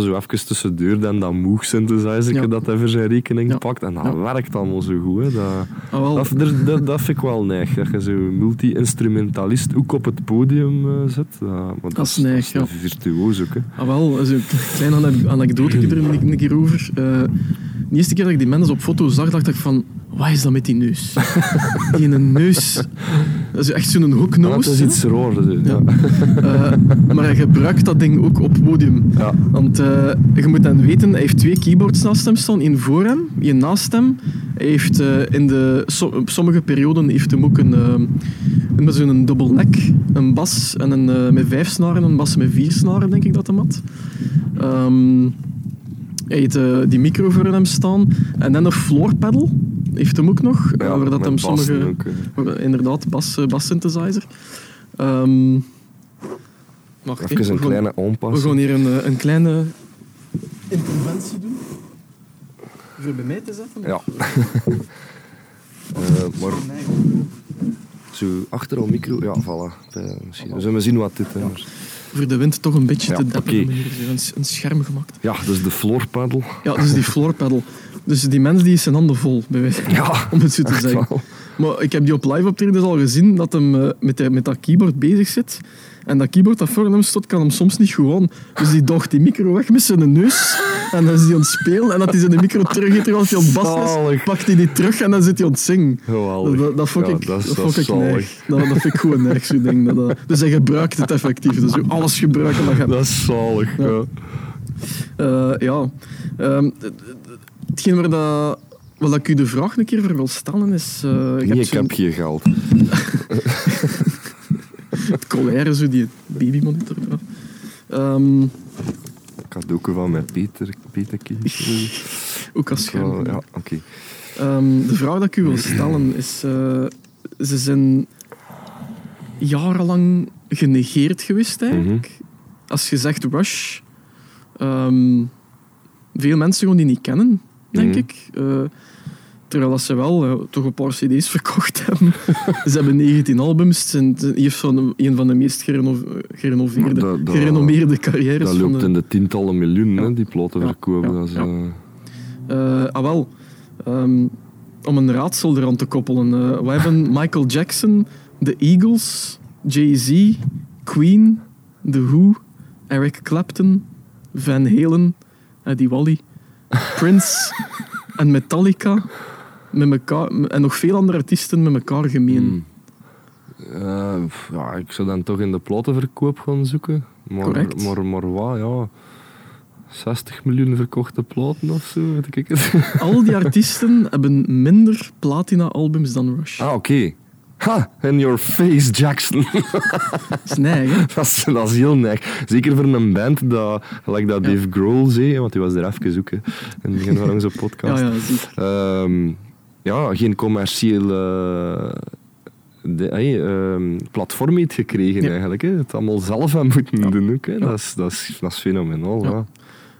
zo even tussendoor, dan dat Moog synthesizer Ja. dat hij voor zijn rekening Ja. pakt. En dat Ja. werkt allemaal zo goed. Hè. Dat, Ah, dat, dat, vind ik wel neig. Dat je zo multi-instrumentalist ook op het podium eh, zit. Dat, is neig, dat is virtuoos ook. Hè. Ah, wel, een kleine ane- anekdote er een, een keer over. Eh, de eerste keer dat ik die mensen op foto zag, dacht ik van... Wat is dat met die neus? Die een neus... Dat is echt zo'n Maar hoekneus. dat is iets raar. zo. Ja. Eh, maar hij gebruikt dat ding ook op podium. Ja. Want eh, je moet dan weten, hij heeft twee keyboards naast hem staan. één voor hem, één naast hem. Hij heeft eh, in de, so- op sommige perioden heeft hem ook een, een, zo'n neck, een bas en een, met vijf snaren, een bas met vier snaren, denk ik dat hem had. Ehm, hij heeft die micro voor hem staan. En dan een floor pedal heeft hem ook nog. Ja, waar dat hem sommige... ook. Oh, Inderdaad, bas, eh, bas synthesizer. Ehm wacht, hè. Even We een gaan- kleine We onpas. gaan hier een, eh, een kleine interventie doen. Voor bij mij te zetten? Ja. Eh, maar zo achter al micro, ja, voilà. Eh, misschien. We zullen zien wat dit is. Voor de wind toch een beetje Ja, te deppen. We hier een, een scherm gemaakt. Ja, dus de floor paddle. Ja, dus die floor pedal. Dus die mens die is zijn handen vol, bij wijze van- Ja, om het zo te zeggen. wel. Maar ik heb die op live optredens al gezien dat hem eh, met, die- met dat keyboard bezig zit. En dat keyboard dat voor hem staat, kan hem soms niet gewoon. Dus die docht die micro weg met zijn neus. En dan is hij aan het spelen. En dat hij zijn micro terug heeft terwijl hij bassen is, pakt hij die terug en dan zit hij aan het zingen. Geweldig. Dat, vond Ja, ik, dat dat dat vond ik neig. Dat, dat vind ik gewoon neig, zo'n ding. Dat, dat- dus hij gebruikt het effectief. Dus je alles gebruiken dat je hebt. Dat is zalig. Ja. Ja. Eh, ja. Ehm, hetgeen waar dat, wat ik u de vraag een keer voor wil stellen is... Nee, hebt ik heb geen geld. het colère, zo die babymonitor. daar. Ehm Cadeau van mijn Peter, Peterkie. ook als scherm. Oh, ja, oké. Ehm, de vraag dat ik u wil stellen is... eh, ze zijn jarenlang genegeerd geweest, eigenlijk. Als je zegt Rush... ehm, veel mensen gewoon die niet kennen, denk Mhm. ik. Eh, terwijl ze wel eh, toch een paar cd's verkocht hebben. ze hebben 19 albums. Het is van een van de meest gerenoveerde, gerenommeerde carrières. Dat loopt de- in de tientallen Ja. hè, die platen Ja, verkopen. ja, is, eh, ah wel, Ehm, om een raadsel eraan te koppelen. we hebben Michael Jackson, The Eagles, Jay-Z, Queen, The Who, Eric Clapton, Van Halen, Eddie Wally, Prince en Metallica. Met elkaar, en nog veel andere artiesten met elkaar gemeen. hmm. Eh, ja, ik zou dan toch in de platenverkoop gaan zoeken. Maar, Correct. maar, maar wat, ja. 60 miljoen verkochte platen of zo, weet ik het. Al die artiesten hebben minder platina-albums dan Rush. Ah, oké. Ha, in your face, Jackson. Dat is neig, hè? dat, is, dat is heel neig. Zeker voor een band dat, gelijk dat Ja. Dave Grohl zei, want die was er even zoeken in het begin van onze Ja, podcast. ja, ziek. Ehm, ja, geen commerciële de, hey, ehm, platform heeft gekregen Ja. eigenlijk. Hè. Het allemaal zelf aan moeten Ja. doen ook. Hè. Ja. Dat, is, dat, is, dat is fenomenaal. Ja. Ja.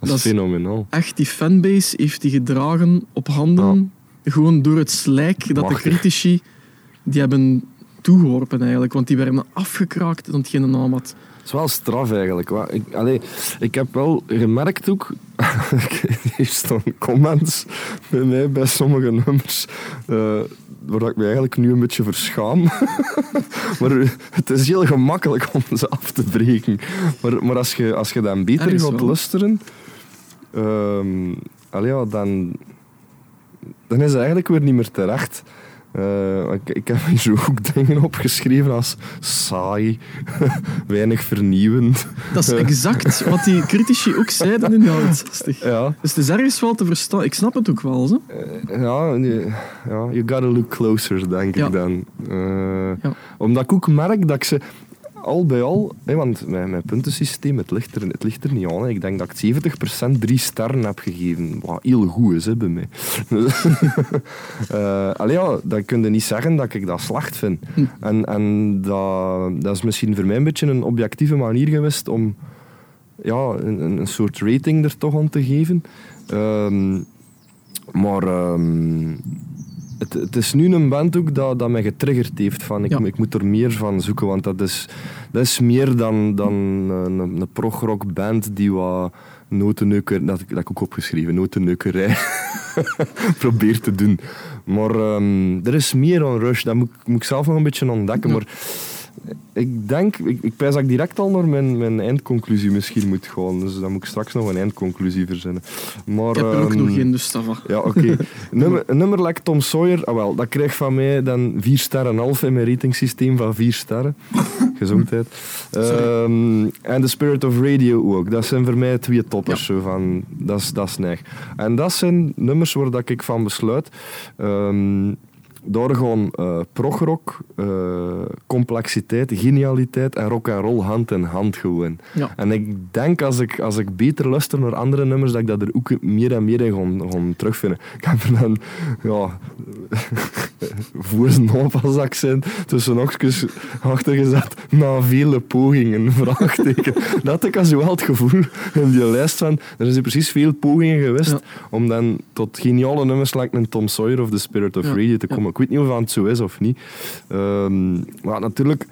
Dat, is fenomenaal. echt die fanbase heeft die gedragen op handen. Gewoon door het slijk dat de critici... Die hebben toegeworpen eigenlijk. Want die werden afgekraakt dan hetgene naam had. Het is wel straf eigenlijk. Ik, allee, ik heb wel gemerkt ook, er staan comments bij mij bij sommige nummers, eh, waar ik me eigenlijk nu een beetje verschaam. maar het is heel gemakkelijk om ze af te breken. Maar, maar als, je, als je dan beter gaat luisteren, ehm, allee, ja, dan, dan is het eigenlijk weer niet meer terecht. Eh, ik, ik heb hier zo ook dingen opgeschreven als saai, weinig vernieuwend. Dat is exact wat die critici ook zeiden in de jaren 60. Ja, Dus het is ergens wel te verstaan. Ik snap het ook wel. Zo. eh, ja, ja, you gotta look closer, denk Ja. ik dan. Eh, Ja. Omdat ik ook merk dat ik ze al bij al, hè, want mijn, mijn puntensysteem, het ligt, er, het ligt er niet aan. hè. Ik denk dat ik 70% drie sterren heb gegeven. Wat heel goed is hè, bij mij. Allee, ja, dan kun je niet zeggen dat ik dat slecht vind. Hm. En, en dat, dat is misschien voor mij een beetje een objectieve manier geweest om ja, een, een een soort rating er toch aan te geven. Ehm, maar ehm, het, het is nu een band ook dat, dat mij getriggerd heeft. Van, ik, Ja. ik moet er meer van zoeken, want dat is, dat is meer dan, dan een, een progrock band die wat notenneuker, dat, dat heb ik ook opgeschreven, notenneukerij probeert te doen. Maar ehm, er is meer aan Rush, dat moet, ik- moet ik zelf nog een beetje ontdekken. Ja. Maar ik denk, ik, ik pijs dat ik direct al naar mijn, mijn eindconclusie misschien moet gaan. Dus dan moet ik straks nog een eindconclusie verzinnen. Maar, Ik heb er ook ehm, nog geen, dus dat va. ja, oké. nummer, nummer like Tom Sawyer, ah, wel, dat krijgt van mij dan 4 sterren en half in mijn ratingsysteem van 4 sterren. Gezondheid. Ehm, En The Spirit of Radio ook. Dat zijn voor mij twee toppers. Zo van, dat, is, dat is neig. En dat zijn nummers waar dat ik van besluit. ehm, daar gewoon eh progrock, eh, complexiteit, genialiteit en rock en roll hand in hand gewoon. Ja. En ik denk als ik, als ik beter luister naar andere nummers, dat ik dat er ook meer en meer in ga, ga terugvinden. Ik heb er dan, ja, voor zijn accent tussen oogjes achter gezet, na vele pogingen, vraagteken. Dat ik als wel het gevoel in die lijst van, er zijn precies veel pogingen geweest Ja. om dan tot geniale nummers like een Tom Sawyer of The Spirit of Ja. Radio te komen. Ik weet niet of het zo is of niet. Ehm, maar natuurlijk...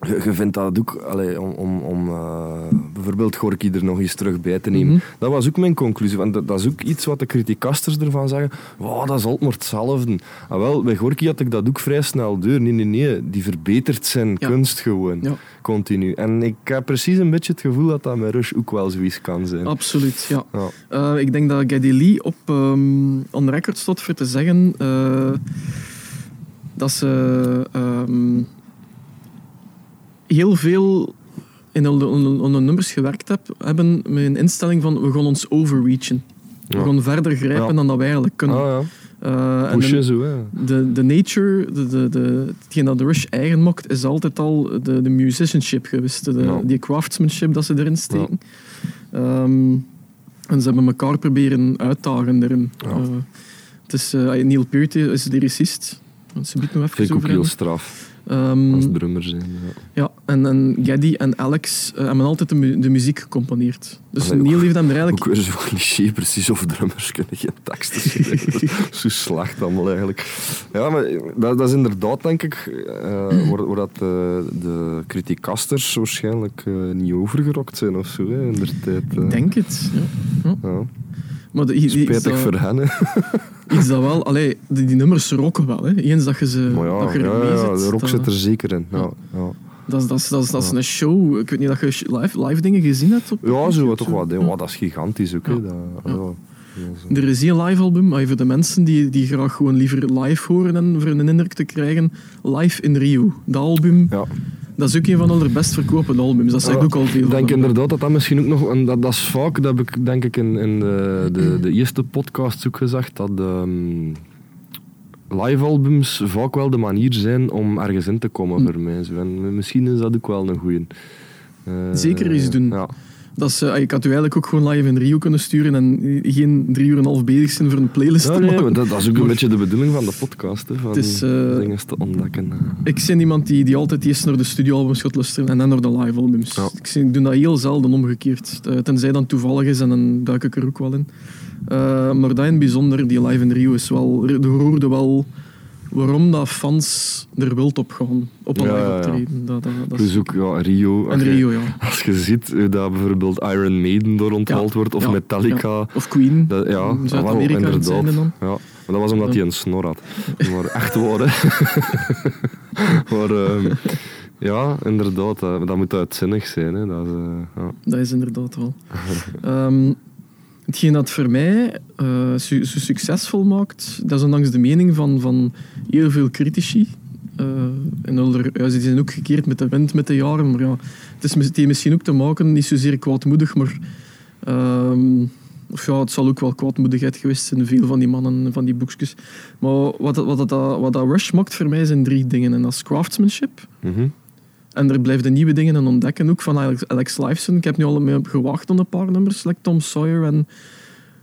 Je, je vindt dat ook, allee, om, om, om eh, bijvoorbeeld Gorky er nog eens terug bij te nemen. Mhm. Dat was ook mijn conclusie. Want dat, dat is ook iets wat de criticasters ervan zeggen. Wow, dat is altijd maar hetzelfde. Ah, wel, bij Gorky had ik dat ook vrij snel door. Nee, nee, nee. Die verbetert zijn Ja. kunst gewoon. Ja. Continu. En ik heb precies een beetje het gevoel dat dat met Rush ook wel zoiets kan zijn. Absoluut, ja. Ja. Eh, ik denk dat Geddy Lee op um, on record stond voor te zeggen eh, dat ze ehm, heel veel in hun nummers gewerkt heb, hebben met een instelling van we gaan ons overreachen. We gaan verder grijpen Ja. dan dat we eigenlijk kunnen. Ah, ja. Eh, Pushen de, zo, hè. de, de nature, de, de, de, hetgeen dat de Rush eigen maakt, is altijd al de, de musicianship geweest. De. Die craftsmanship dat ze erin steken. Ehm, en ze hebben elkaar proberen uitdagen erin. Ja. Eh, het is, eh, Neil Peart is lyricist. Want Ze biedt nog even Vind ik ook heel straf. Ehm, Als drummer zijn. Ja. ja, en, en Geddy en Alex eh, hebben altijd de, mu- de muziek gecomponeerd. Dus Allee, Neil heeft hem er Ook eigenlijk... weer zo'n cliché, precies, of drummers kunnen geen teksten schrijven. Zo slecht allemaal eigenlijk. Ja, maar dat, dat is inderdaad, denk ik, eh waar, waar dat de, de criticasters waarschijnlijk eh, niet overgerokt zijn of zo, hè, in der tijd. eh. Ik denk het. Ja. Ja. Maar de, Spijtig dat, voor hen, iets dat wel... Allee, die, die nummers rocken wel. Hè. Eens dat je ze Maar ja, dat je ja, ermee ja, zit, de rock dat- zit er zeker in. Ja, ja. Dat is, dat is, dat is, dat is Ja. een show. Ik weet niet dat je live, live dingen gezien hebt. Op ja zo toch wat. Wow, dat is gigantisch ook. hè. Dat. Er is hier live album, maar voor de mensen die, die graag gewoon liever live horen en voor een indruk te krijgen, Live in Rio. Dat album, Ja. Dat is ook een van de best verkopende albums. Dat zegt Ja, ook al veel. Ik denk inderdaad dat dat misschien ook nog... En dat, dat is vaak, dat heb ik denk ik in, in de, de, de eerste podcast ook gezegd, dat ehm live-albums vaak wel de manier zijn om ergens in te komen Hm. voor mij. Zo. En misschien is dat ook wel een goeie. Eh, Zeker eens doen. Ja. Dat is, eh, ik had u eigenlijk ook gewoon live in Rio kunnen sturen en geen drie uur en een half bezig zijn voor een playlist Ja, te maken. dat, dat is ook een beetje de bedoeling van de podcast. Hè, van Het is, eh, dingen te ontdekken. Ik ben iemand die, die altijd eerst naar de studioalbums gaat luisteren en dan naar de live albums. Ja. Ik, doe dat heel zelden omgekeerd. Eh, Tenzij dat toevallig is en dan duik ik er ook wel in. Eh, maar dat in het bijzonder, die live in Rio is wel... Er hoorde wel waarom dat fans er wild op gaan. Op een Ja, optreden. Dat, dat, dat Dus ook ja, Rio. en als je- Rio, ja. Als je ziet dat bijvoorbeeld Iron Maiden door onthaald wordt, of Metallica. Of Queen. Dat, ja, Zuid-Amerika inderdaad. dan. Ja, maar dat was omdat hij een snor had. Maar echt hè. maar ehm, ja, inderdaad, dat, dat moet uitzinnig zijn. Hè. Dat is, eh, ja. Dat is inderdaad wel. Ehm, hetgeen dat voor mij zo succesvol maakt, dat is ondanks de mening van, van heel veel critici. Eh, en ze zijn ook gekeerd met de wind met de jaren, maar ja, het, is, misschien ook te maken, niet zozeer kwaadmoedig, maar ehm, of ja, het zal ook wel kwaadmoedigheid geweest zijn, veel van die mannen, van die boekjes. Maar wat, wat, dat, wat dat Rush maakt voor mij zijn drie dingen. En dat is craftsmanship, Mhm. En er blijven nieuwe dingen aan ontdekken, ook van Alex, Alex Lifeson. Ik heb nu al gewacht op een paar nummers, like Tom Sawyer. En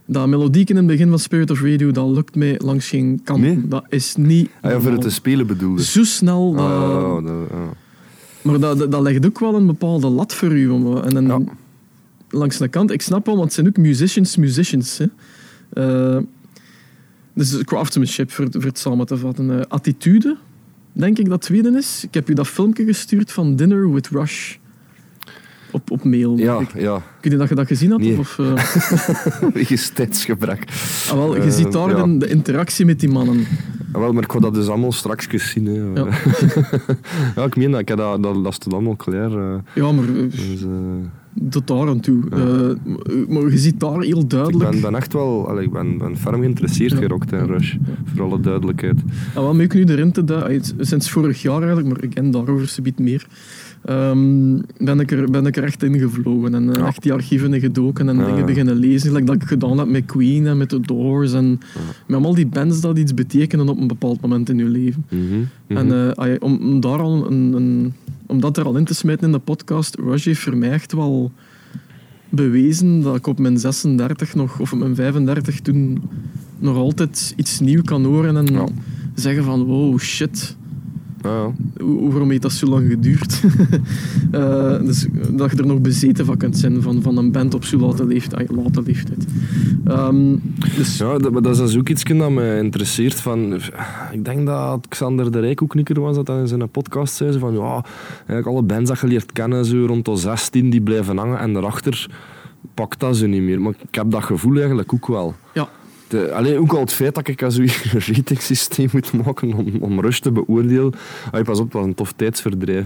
dat melodiek in het begin van Spirit of Radio, dat lukt mij langs geen kant. Nee? Dat is niet... Ah, ja, voor het te spelen bedoelde. Zo snel. Dat, ja, dat- ja. Maar dat, dat, dat legt ook wel een bepaalde lat voor u. En dan, Ja. langs de kant, ik snap wel, want het zijn ook musicians, musicians. Hè. Eh, dus craftsmanship, voor, voor het samen te vatten. Eh, attitude, denk ik dat tweede is. Ik heb u dat filmpje gestuurd van Dinner with Rush. Op, op mail. Ja, Ik, ja. weet niet dat je dat gezien had. Nee. Of, tijdsgebrek. ah, wel, je Eh, ziet daar ja. de, de interactie met die mannen. Ah, wel, maar ik ga dat dus allemaal straks zien. Hè. Ja. Ja. ik meen dat. Ik heb dat, dat, dat allemaal klaar. eh. Ja, maar dus, tot daar aan toe. Ja. Eh, maar je ziet daar heel ik duidelijk... ben, ben echt wel allee, ik ben, ben ferm geïnteresseerd Ja. geraakt in Rush. Voor alle duidelijkheid. Wel, maar ik nu erin te duiken, sinds vorig jaar eigenlijk, maar ik ken daarover subiet meer, ehm, ben, ik er, ben ik er echt in gevlogen en eh, echt die archieven in gedoken en dingen beginnen lezen, like dat ik gedaan heb met Queen en met The Doors en met allemaal die bands dat iets betekenen op een bepaald moment in je leven. Mhm, mhm. En eh, om, om, daar al een, een, om dat er al in te smijten in de podcast, Rush heeft voor mij echt wel bewezen dat ik op mijn 36 nog, of op mijn 35 toen nog altijd iets nieuw kan horen en Ja. zeggen van wow, shit, ja, hoe- waarom heeft dat zo lang geduurd? Eh, dus dat je er nog bezeten van kunt zijn van, van een band op zo'n late leeftijd. late leeftijd. Ehm, dus Ja, dat, maar dat is dus ook iets dat me interesseert. Van, ik denk dat Xander de Rijk ook knikker was, dat dat in zijn podcast zei. ze Van, ja, eigenlijk alle bands dat je leert kennen, zo rond de 16, die blijven hangen. En daarachter pakt dat ze niet meer. Maar ik heb dat gevoel eigenlijk ook wel. ja, De, alleen ook al het feit dat ik als een ratingsysteem moet maken om, om rust te beoordelen. Pas op, was een tof tijdsverdrijf.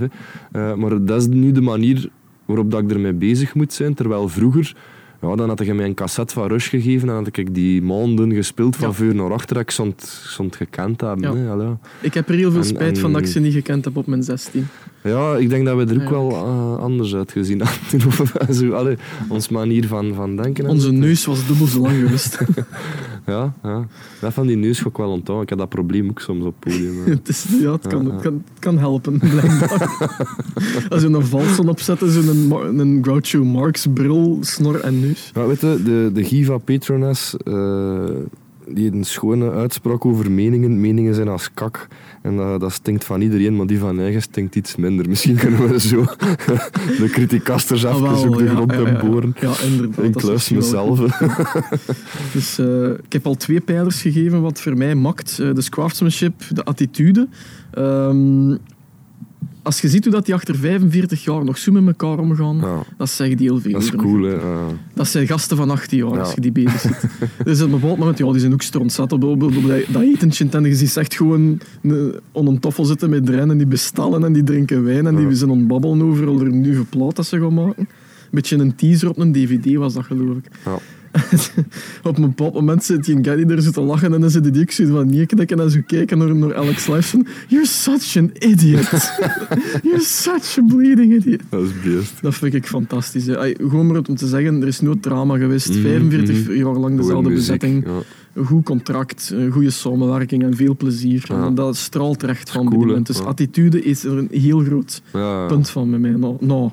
Eh, maar dat is nu de manier waarop dat ik ermee bezig moet zijn. Terwijl vroeger, ja, dan had je mij een cassette van Rush gegeven en had ik die maanden gespeeld van Ja. voor naar achter. Ik stond, stond gekend hebben. Ja. ik heb er heel veel En- spijt van dat ik ze niet gekend heb op mijn 16. Ja, ik denk dat we er ook wel eh, anders uitgezien hadden. Of, zo, allee, ons manier van, van denken. en Onze neus was dubbel zo lang geweest. Ja, ja. Dat van die neus ga ik wel onthouden. Ik heb dat probleem ook soms op het podium. het, is, ja, het, kan, Ja, ja. het, kan, het kan helpen, blijkbaar. Als je een valson opzetten, zo'n Ma- een Groucho Marx bril, snor en neus. Ja, weet je, de, de Giva Petronas, eh, die heeft een schone uitspraak over meningen. Meningen zijn als kak. En dat, dat stinkt van iedereen, maar die van eigen stinkt iets minder. Misschien kunnen we zo de criticasters even Ah, op de ja, grond ja, ja, en ja. boren. Ja, inderdaad. Ik kluis mezelf. Dus eh, ik heb al twee pijlers gegeven wat voor mij makt. Eh, dus craftsmanship, de attitude. Ehm, als je ziet hoe dat die achter 45 jaar nog zo met elkaar omgaan, Ja, dat zegt heel veel. dat is cool, hè. Ja. Dat zijn gasten van 18 jaar, als je die bezig ziet. dus op een bepaald moment, ja, die zijn ook strontzat op, op, op, op dat, etentje. En je ziet echt gewoon een- on een toffel zitten met rennen, die bestellen en die drinken wijn en die zijn ontbabbelen over al een nieuwe plaat dat ze gaan maken. Een beetje een teaser op een dvd was dat, geloof ik. Op een bepaald moment zit die Gary er zo te lachen en dan zit die ook zo van neerknikken en zo kijken naar, naar Alex Lifeson. You're such an idiot. You're such a bleeding idiot. Dat is beest. Dat vind ik fantastisch. Ay, Gewoon maar om te zeggen, er is nooit drama geweest. Mhm, 45 mhm. jaar lang dezelfde muziek, bezetting. Ja. Een goed contract, een goede samenwerking en veel plezier. Ja. En dat straalt recht van Cool, mensen. Dus Ja. attitude is er een heel groot punt van bij mij. Nou, nou.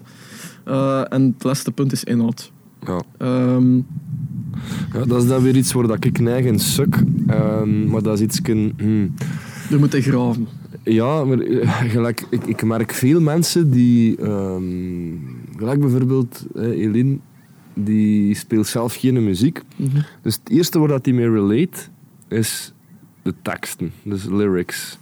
Eh, en het laatste punt is inhoud. Ja. Ehm, Ja, dat is dan weer iets waar dat ik neig in suk. Ehm, maar dat is iets... Hmm. er moet graven. Ja, maar eh, gelijk, ik, ik merk veel mensen die... ehm, gelijk bijvoorbeeld eh, Eline, die speelt zelf geen muziek. Mhm. Dus het eerste waar dat die mee relate is de teksten, dus lyrics.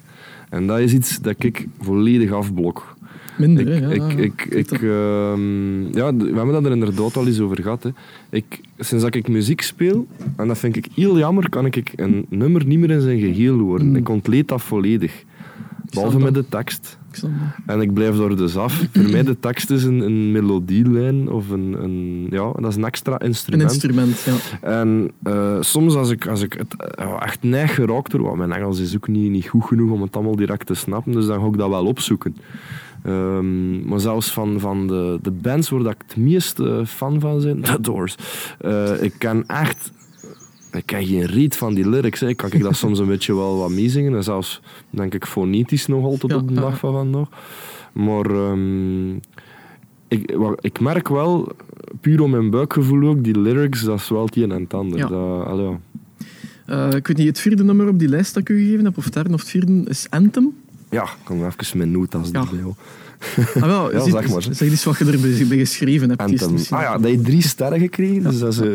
En dat is iets dat ik volledig afblok. Minder, Ik, hè? Ja, ik, ik, ik, ehm, ja, we hebben dat er inderdaad al eens over gehad. Hè. Ik, sinds dat ik muziek speel, en dat vind ik heel jammer, kan ik een nummer niet meer in zijn geheel horen. Mm. Ik ontleed dat volledig. Behalve met de tekst. En ik blijf er dus af. Voor mij de tekst is een, een melodielijn of een, een... Ja, dat is een extra Een instrument. instrument, ja. En eh, soms als ik, als ik het eh, echt neig geraakt word, want mijn Engels is ook niet, niet goed genoeg om het allemaal direct te snappen, dus dan ga ik dat wel opzoeken. Ehm, maar zelfs van, van de, de bands waar dat ik het meest eh, fan van ben, The Doors. Eh, ik ken echt... Ik ken geen reet van die lyrics. Hè. Kan ik dat soms een beetje wel wat meezingen. En zelfs, denk ik, fonetisch nog altijd Ja, op de ja. dag van vandaag. Maar ehm, ik, ik merk wel, puur om mijn buikgevoel ook, die lyrics, dat is wel het een en het ander. Ja. Dat. Eh, ik weet niet, het vierde nummer op die lijst dat ik u gegeven heb, of het derde of het vierde, is Anthem. Ja, ik kan even mijn notas Ja. erbij. hoor. Ah, wel, Ja, zeg maar. Zeg eens wat je erbij bij geschreven hebt. Anthem. Ah ja, dat heeft drie sterren gekregen, dus dat is eh,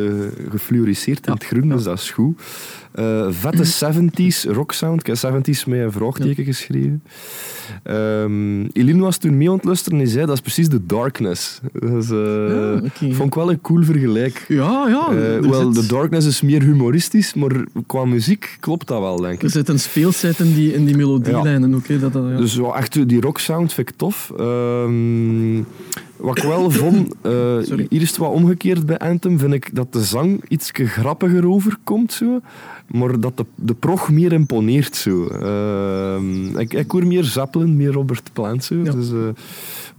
gefluoriseerd in het groen, dus dat is goed. Eh, vette 70s rocksound. Ik heb 70s met een vraagteken geschreven. Ehm Eline was toen mee aan het luisteren en die zei dat is precies de darkness. Eh, Ja, oké. Vond ik wel een cool vergelijk. Ja, ja. Eh, Hoewel zit, de darkness is meer humoristisch, maar qua muziek klopt dat wel, denk ik. er zit een speelsheid in die, in die melodielijnen. Hè, dat, dat, ja. Dus wel echt, die rocksound vind ik tof. Ehm, wat ik wel vond, Sorry. hier is het wat omgekeerd bij Anthem, vind ik dat de zang iets grappiger overkomt, zo, maar dat de, de prog meer imponeert. Zo. Ehm, ik, ik hoor meer Zeppelin, meer Robert Plant. Zo. Ja. Dus, eh,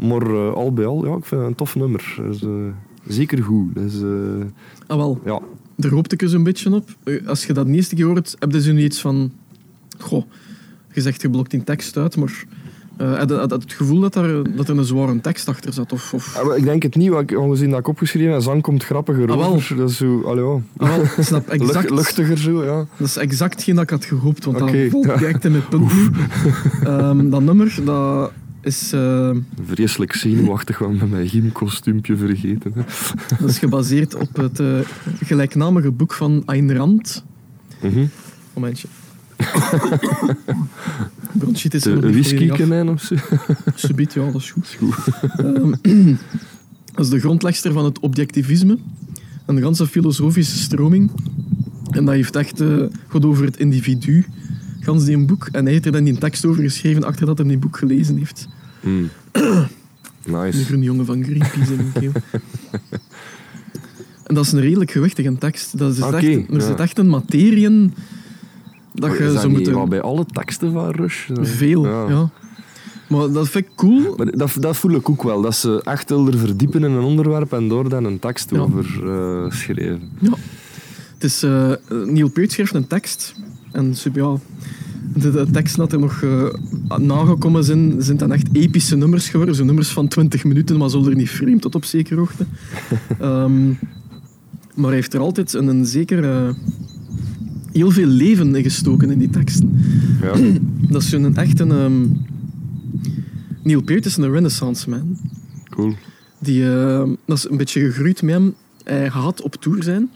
maar eh, al bij al, ja, ik vind het een tof nummer. Dus, eh, zeker goed. Dus, ah, wel, ja. daar hoopte ik eens een beetje op. Als je dat de eerste keer hoort, heb je zo niet iets van... Goh, je zegt je blokt die tekst uit, maar... eh had had het gevoel dat er, dat er een zware tekst achter zat? Of, of... Ah, Ik denk het niet, want aangezien dat ik opgeschreven heb, zang komt grappiger Ah, over. Dat is zo, allee. Ah, snap exact, Lucht- luchtiger zo, ja. dat is exact hetgeen dat ik had gehoopt, want Oké, dat ja. direct in mijn punten. Ehm, dat nummer, dat is, eh, Vreselijk zenuwachtig, want met mijn gymkostuumpje vergeten. hè. dat is gebaseerd op het eh, gelijknamige boek van Ayn Rand. Momentje. Bronchitis is niet whisky konijn of zo. Subiet, ja, dat is goed. Ehm, dat is de grondlegster van het objectivisme. Een ganse filosofische stroming. En dat heeft echt eh goed over het individu, gans die een boek. En hij heeft er dan die tekst over geschreven achter dat hij die boek gelezen heeft. Mm. Een Nice. groene jongen van Greenpeace in mijn keel. En dat is een redelijk gewichtige tekst. Dat is echt, er ja. zit echt een materie in dat Maar je is dat zo niet moet... wat bij alle teksten van Rush? Veel, ja. Maar dat vind ik cool. Maar dat, dat voel ik ook wel, dat ze echt wilden verdiepen in een onderwerp en door dan een tekst Ja. over schrijven. Ja. Het is, eh, Neil Peart schrijft een tekst. En ja, de, de teksten dat er nog eh, nagekomen zijn, zijn dan echt epische nummers geworden. Zo nummers van 20 minuten, maar zullen er niet vreemd tot op zekere hoogte. Ehm, maar hij heeft er altijd een, een zeker... heel veel leven gestoken in die teksten. Ja. Dat is zo'n echt een... ehm, Neil Peart is een renaissance man. Cool. Die, eh, dat is een beetje gegroeid met hem. Hij had op tour zijn.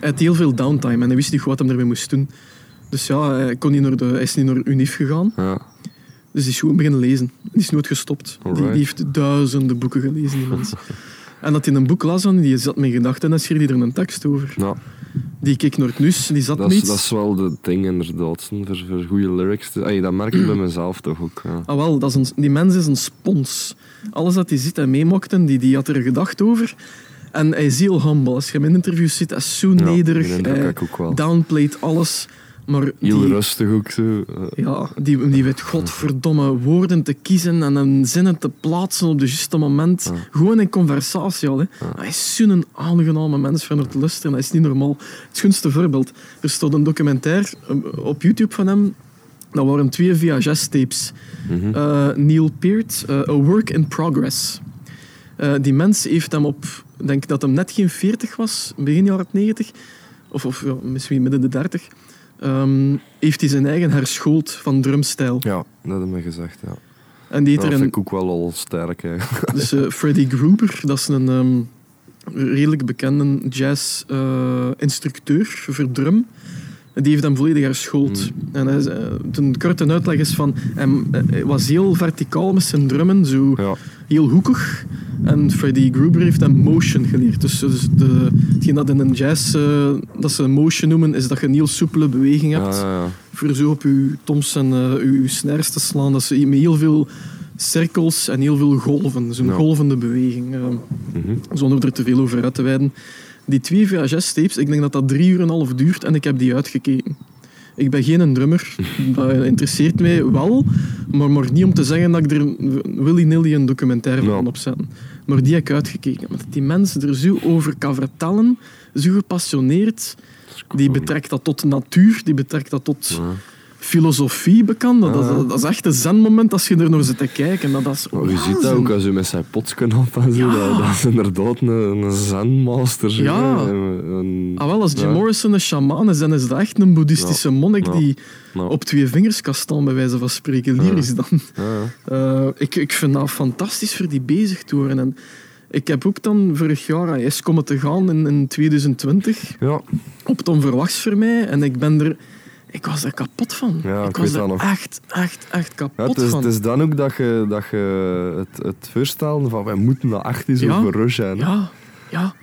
Hij had heel veel downtime en hij wist niet goed wat hij ermee moest doen. Dus ja, hij, kon niet naar de, hij is niet naar UNIF gegaan. Ja. Dus die is gewoon beginnen lezen. Die is nooit gestopt. Die, heeft duizenden boeken gelezen, die mens. En dat hij een boek las, en die zat met gedachten en dan schreef hij er een tekst over. Ja, Die keek naar het nieuws, die zat dat, is, iets. dat is wel de ding inderdaad, voor, voor goede lyrics. te- dat merk ik bij mezelf toch ook. Ja. Ah, wel, dat is een, die mens is een spons. Alles dat hij ziet en meemaakte, die, die had er gedacht over. En hij is heel humble. Als je hem in interviews ziet, hij is zo Ja, nederig. Hij downplayt alles. Maar Heel die, rustig ook zo. ja, die, die weet godverdomme woorden te kiezen en een zinnen te plaatsen op het juiste moment. Gewoon in conversatie al. Hè. Hij is zo'n aangename mens van het luisteren. Hij is niet normaal. Het schoonste voorbeeld. Er stond een documentaire eh, op YouTube van hem. Dat waren twee VHS-tapes. mhm. Eh, Neil Peart, eh, A Work in Progress. Die mens heeft hem op, denk dat hem net geen 40 was, begin jaren 90, of, of ja, misschien midden de 30, ehm, heeft hij zijn eigen herschoold van drumstijl. Ja, dat heb je gezegd, ja. En die Dat heeft er vind een, ik ook wel al sterk, eigenlijk. dus eh, Freddie Gruber, dat is een ehm, redelijk bekende jazz-instructeur voor drum. Die heeft hem volledig herschoold. En hij, zei- de korte uitleg is van... Hij, hij was heel verticaal met zijn drummen, zo Ja. Heel hoekig. En Freddie Gruber heeft hem motion geleerd. Dus, dus de, hetgeen dat in een jazz eh, dat ze motion noemen, is dat je een heel soepele beweging hebt. ja, ja. Voor zo op je toms en eh, je, je snares te slaan. Dat ze met heel veel cirkels en heel veel golven. Zo'n golvende beweging. eh, Mhm. zonder er te veel over uit te wijden. Die twee VHS-tapes, ik denk dat dat drie uur en een half duurt en ik heb die uitgekeken. Ik ben geen drummer, dat interesseert mij wel, maar, maar niet om te zeggen dat ik er willy-nilly een documentaire van opzetten. Maar die heb ik uitgekeken. Dat die mensen er zo over kan vertellen, zo gepassioneerd, die betrekt dat tot natuur, die betrekt dat tot Ja. Filosofie bekend. Dat, Ja. dat, dat is echt een zenmoment als je er nog zit te kijken. Dat, dat is je ziet dat ook als je met zijn potsken op en zo. Ja. Dat, is inderdaad een, een zenmaster. Ja. hè. Een- een- Ah, wel, als Jim Ja. Morrison een shaman is, dan is dat echt een boeddhistische monnik die op twee vingers kan staan, bij wijze van spreken. Lyrisch dan. Ja, ja. Eh, ik, ik vind dat fantastisch voor die bezig te worden. En ik heb ook dan vorig jaar aan IS komen te gaan in, in 2020, ja. op het onverwachts voor mij. En ik ben er... Ik was er kapot van. Ja, ik ik was er nog. echt, echt, echt Ja, kapot het, is, van. het is dan ook dat je, dat je het, het voorstellen van wij moeten naar achter zo Ja. voor Rush zijn. hè. Ja, ja.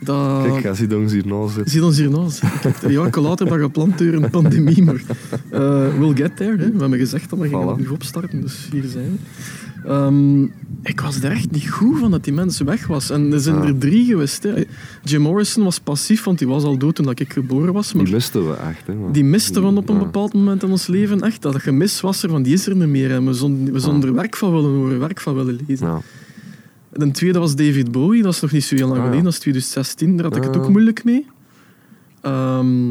Dat... Kijk, hij ziet ons hier naast zitten. Ons. Kijk, Een jaar later dat gepland door een pandemie, maar eh, we'll get there. Hè. We hebben gezegd dat we gingen Voilà. opnieuw opstarten, dus hier zijn we. Ehm, ik was er echt niet goed van dat die mensen weg was. En er zijn Ja. er drie geweest. Hè. Jim Morrison was passief, want die was al dood toen ik geboren was. Maar Die misten we echt. Hè, die misten we op een Ja. bepaald moment in ons leven echt. Dat gemis was er, van die is er niet meer. En we zonden, we zonden er werk van willen horen, werk van willen lezen. Ja. De tweede was David Bowie, dat is nog niet zo heel lang Ah, geleden, dat is 2016, daar had ik het Ah, ook moeilijk mee. Ehm,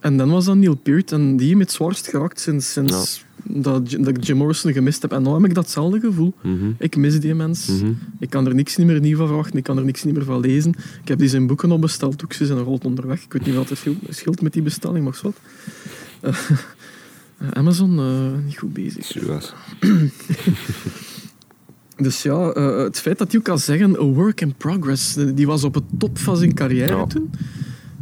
en dan was dat Neil Peart, en die het zwaarst geraakt sinds, sinds dat, dat ik Jim Morrison gemist heb. En nu heb ik datzelfde gevoel. Mhm. Ik mis die mens. Mhm. Ik kan er niks niet meer nieuw van verwachten, ik kan er niks niet meer van lezen. Ik heb die zijn boeken al besteld, ook ze zijn nog altijd onderweg. Ik weet niet wat er scheelt, met die bestelling, maar wat. Eh, Amazon, eh, niet goed bezig. Dus ja, eh, het feit dat je ook kan zeggen, a work in progress, die was op het top van zijn carrière Ja. toen.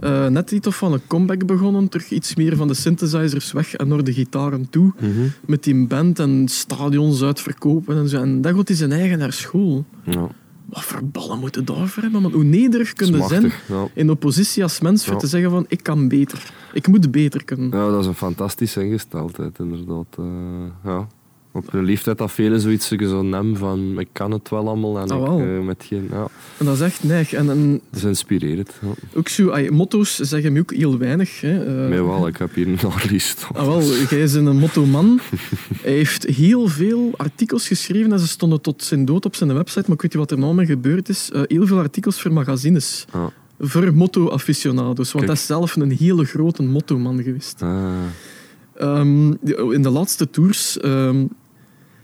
Eh, net iets of van een comeback begonnen, terug iets meer van de synthesizers weg en naar de gitaren toe. Mhm. Met die band en stadions uitverkopen en zo. En dan gaat hij zijn eigen naar school. Ja. Wat voor ballen moeten daarvoor hebben? Man? Hoe nederig kunnen zijn Ja. in oppositie als mens voor Ja. te zeggen van ik kan beter. Ik moet beter kunnen. ja, dat is een fantastische ingesteldheid, inderdaad. Eh, ja. Op een leeftijd dat velen zoiets zo nemen van ik kan het wel allemaal en Ah, ik, eh, met geen... Ja, En dat is echt neig. En, en dat is inspirerend. Ja. ook zo, ay, motto's zeggen me ook heel weinig. Hè. Eh, wel, ik heb hier een lijst. Ah, wel, jij is een motto-man. Hij heeft heel veel artikels geschreven en ze stonden tot zijn dood op zijn website, maar ik weet niet wat er nou mee gebeurd is. Eh, heel veel artikels voor magazines. Ja. Voor motto-aficionados, want Kijk. hij is zelf een hele grote motto-man geweest. Ah, Ehm, in de laatste tours, ehm,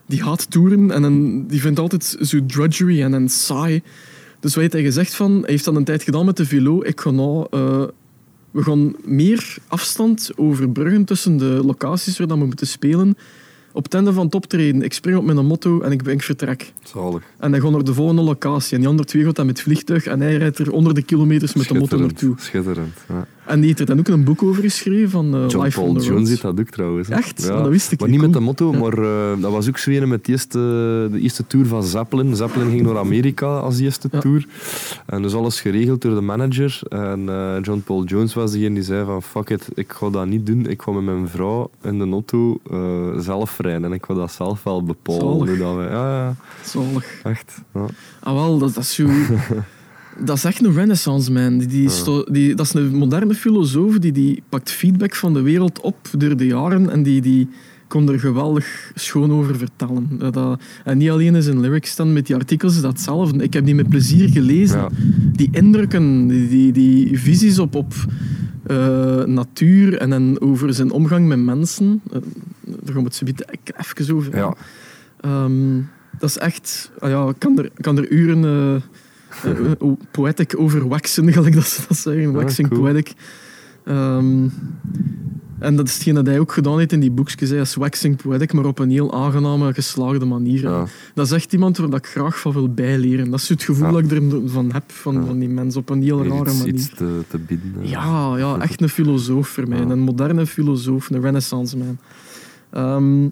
die gaat toeren en dan- die vindt altijd zo drudgery en, en saai. Dus wat heeft hij gezegd van, hij heeft dat een tijd gedaan met de velo, ik ga nou, eh, we gaan meer afstand overbruggen tussen de locaties waar dat we moeten spelen. Op het einde van het optreden, ik spring op mijn motto en ik, ik vertrek. zalig. En hij gaat naar de volgende locatie. En die andere twee gaat dan met vliegtuig en hij rijdt er honderden kilometers met de motto naartoe. Schitterend. Ja. En die heeft er dan ook een boek over geschreven van eh, John Life Paul Jones zit dat ook trouwens. hè. Echt? Oh, dat wist ik maar niet. niet met de motto, Ja. maar eh, dat was ook zo met de eerste, de eerste tour van Zeppelin. Zeppelin ging naar Amerika als eerste Ja. tour. En dus alles geregeld door de manager. En eh, John Paul Jones was diegene die zei van fuck it, ik ga dat niet doen. Ik ga met mijn vrouw in de auto zelf rijden. En ik ga dat zelf wel bepalen. Zalig. Hoe dat we, ja, ja, Zalig. echt. Ja. Ah, wel, dat, dat is zo... dat is echt een renaissance man. Die, die, sto- die, dat is een moderne filosoof die, die pakt feedback van de wereld op door de jaren en die, die kon er geweldig schoon over vertellen. Dat, en niet alleen in zijn lyrics dan, met die artikels dat hetzelfde. Ik heb die met plezier gelezen. Ja. Die indrukken, die, die, die visies op, op eh, natuur en, en over zijn omgang met mensen. eh, daar gaan we het zo meteen even over Ja. Ehm, dat is echt... ah ja, ik kan er, ik kan er uren eh, eh, poetic over waxen, gelijk dat ze dat zeggen. Waxing cool. poetic. Ehm, En dat is hetgeen dat hij ook gedaan heeft in die boekjes, als waxing poetic, maar op een heel aangename, geslaagde manier. Ja. Dat is echt iemand waar dat ik graag van wil bijleren. Dat is het gevoel Ja. dat ik ervan heb, van, Ja. van die mens, op een heel rare iets, manier. iets te, te bieden. hè. Ja, ja, echt een filosoof voor mij. Een moderne filosoof, een renaissance man. Ehm,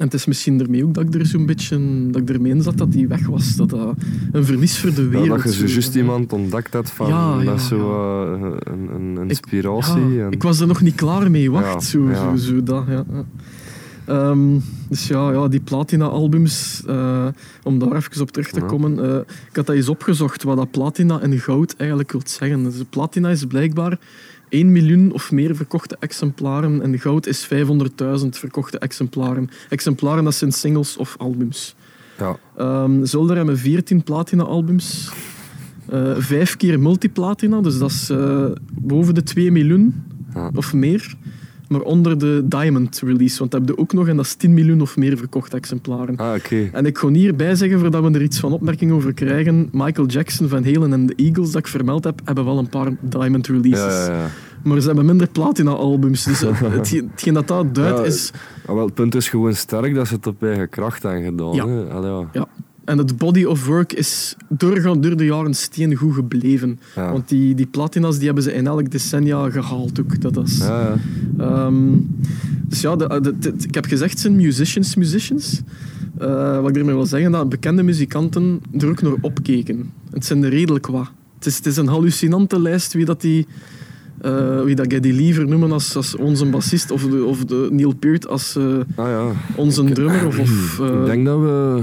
en het is misschien ermee ook dat ik er zo'n beetje dat ik ermee in zat dat hij weg was. Dat dat een verlies voor de Ja, wereld. dat je zo juist iemand ontdekt hebt van Ja, ja, dat zo ja. eh, een, een inspiratie. En, Ik was er nog niet klaar mee, wacht. Zo. Zo, zo, dat, ja. Ehm, dus ja, ja die platina-albums, eh, om daar even op terug te komen. eh, ik had dat eens opgezocht, wat dat platina en goud eigenlijk wil zeggen. Dus platina is blijkbaar 1 miljoen of meer verkochte exemplaren en goud is 500.000 verkochte exemplaren. Exemplaren, dat zijn singles of albums. ja. Ehm Zolder hebben 14 platina-albums. Eh, vijf keer multiplatina, dus dat is eh, boven de 2 miljoen Ja. of meer. Maar onder de Diamond release, want dat heb je ook nog en dat is 10 miljoen of meer verkochte exemplaren. Ah, oké. En ik kon hierbij zeggen, voordat we er iets van opmerking over krijgen, Michael Jackson, Van Halen en de Eagles, dat ik vermeld heb, hebben wel een paar Diamond releases. Ja, ja, ja. Maar ze hebben minder platina-albums. Dus het, hetgeen dat dat duidt is... Wel, het punt is gewoon sterk dat ze het op eigen kracht hebben gedaan. Ja. hè. Allee, ja. Ja. En het body of work is doorgaan door de jaren steengoed gebleven. Ja. Want die, die platina's die hebben ze in elk decennia gehaald ook. Dat is, Ja, ja. Ehm, dus ja, de, de- de- ik heb gezegd, het zijn musicians, musicians. Eh, wat ik ermee wil zeggen, dat bekende muzikanten er ook naar opkeken. Het zijn er redelijk wat. Het is, het is een hallucinante lijst wie dat die... eh, wie dat jij die liever noemen als, als onze bassist of, de, of de Neil Peart als eh, Ah, ja. onze drummer. Of, of, eh, ik denk dat we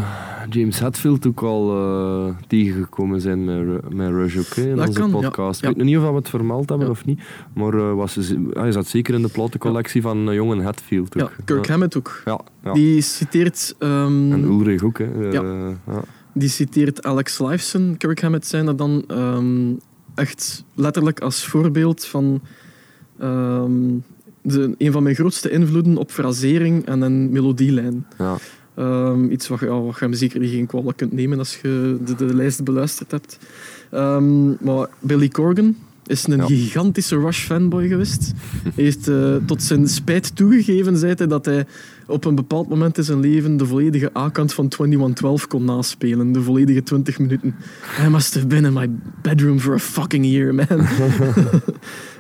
James Hetfield ook al eh, tegengekomen zijn met, met Rush ook, in Dat onze kan, podcast. Ja. Ik weet nog niet of we het vermeld hebben of niet, maar eh, was, ze- hij zat zeker in de platencollectie van uh, jongen Hetfield ook. ja, Kirk. Hammett ook. Ja. Die citeert... ehm, En Ulrich ook. Hè. Eh, Ja. Die citeert Alex Lifeson. Kirk Hammett zijn er dan ehm, echt letterlijk als voorbeeld van ehm, de, een van mijn grootste invloeden op frasering en een melodielijn. Ja. Ehm, iets wat, ja, wat je hem zeker niet geen kwalijk kunt nemen als je de, de lijst beluisterd hebt. Ehm, maar Billy Corgan is een Ja. gigantische Rush-fanboy geweest. Hij heeft eh, tot zijn spijt toegegeven, zei hij, dat hij op een bepaald moment in zijn leven de volledige A-kant van 2112 kon naspelen. De volledige 20 minuten. I must have been in my bedroom for a fucking year, man.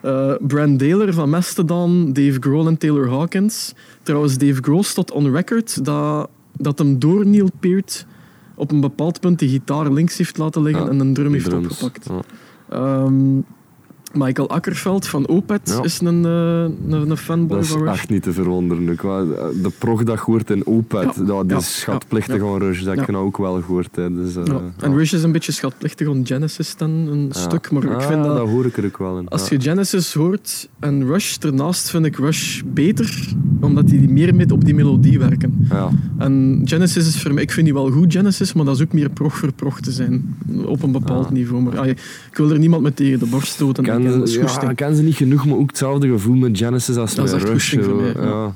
Eh Brand Daler van Mastodon, Dave Grohl en Taylor Hawkins. Trouwens, Dave Grohl stond on record dat, dat hem door Neil Peart op een bepaald punt de gitaar links heeft laten liggen Ja, en een drum heeft drums. opgepakt. Ja. Ehm, Michael Akkerveld van Opeth Ja. is een, eh, een, een fanboy Dat is van Rush. echt niet te verwonderen. want De prog dat gehoord in Opet, Ja, dat is schatplichtig aan Rush. Dat heb ik nou ook wel gehoord. Hè. Dus, eh. En. Rush is een beetje schatplichtig aan Genesis dan, een stuk. Maar ik Ah, vind dat, dat hoor ik er ook wel in. als je Genesis hoort en Rush ernaast, vind ik Rush beter, omdat die meer met op die melodie werken. Ja. En Genesis is voor mij, ik vind die wel goed Genesis, maar dat is ook meer prog voor prog te zijn. Op een bepaald Ja. niveau. Maar ah, ik wil er niemand met tegen de borst stoten. Ken, Ik ken- ja, ze niet genoeg, maar ook hetzelfde gevoel met Genesis als Dat is met echt Rush. Ja.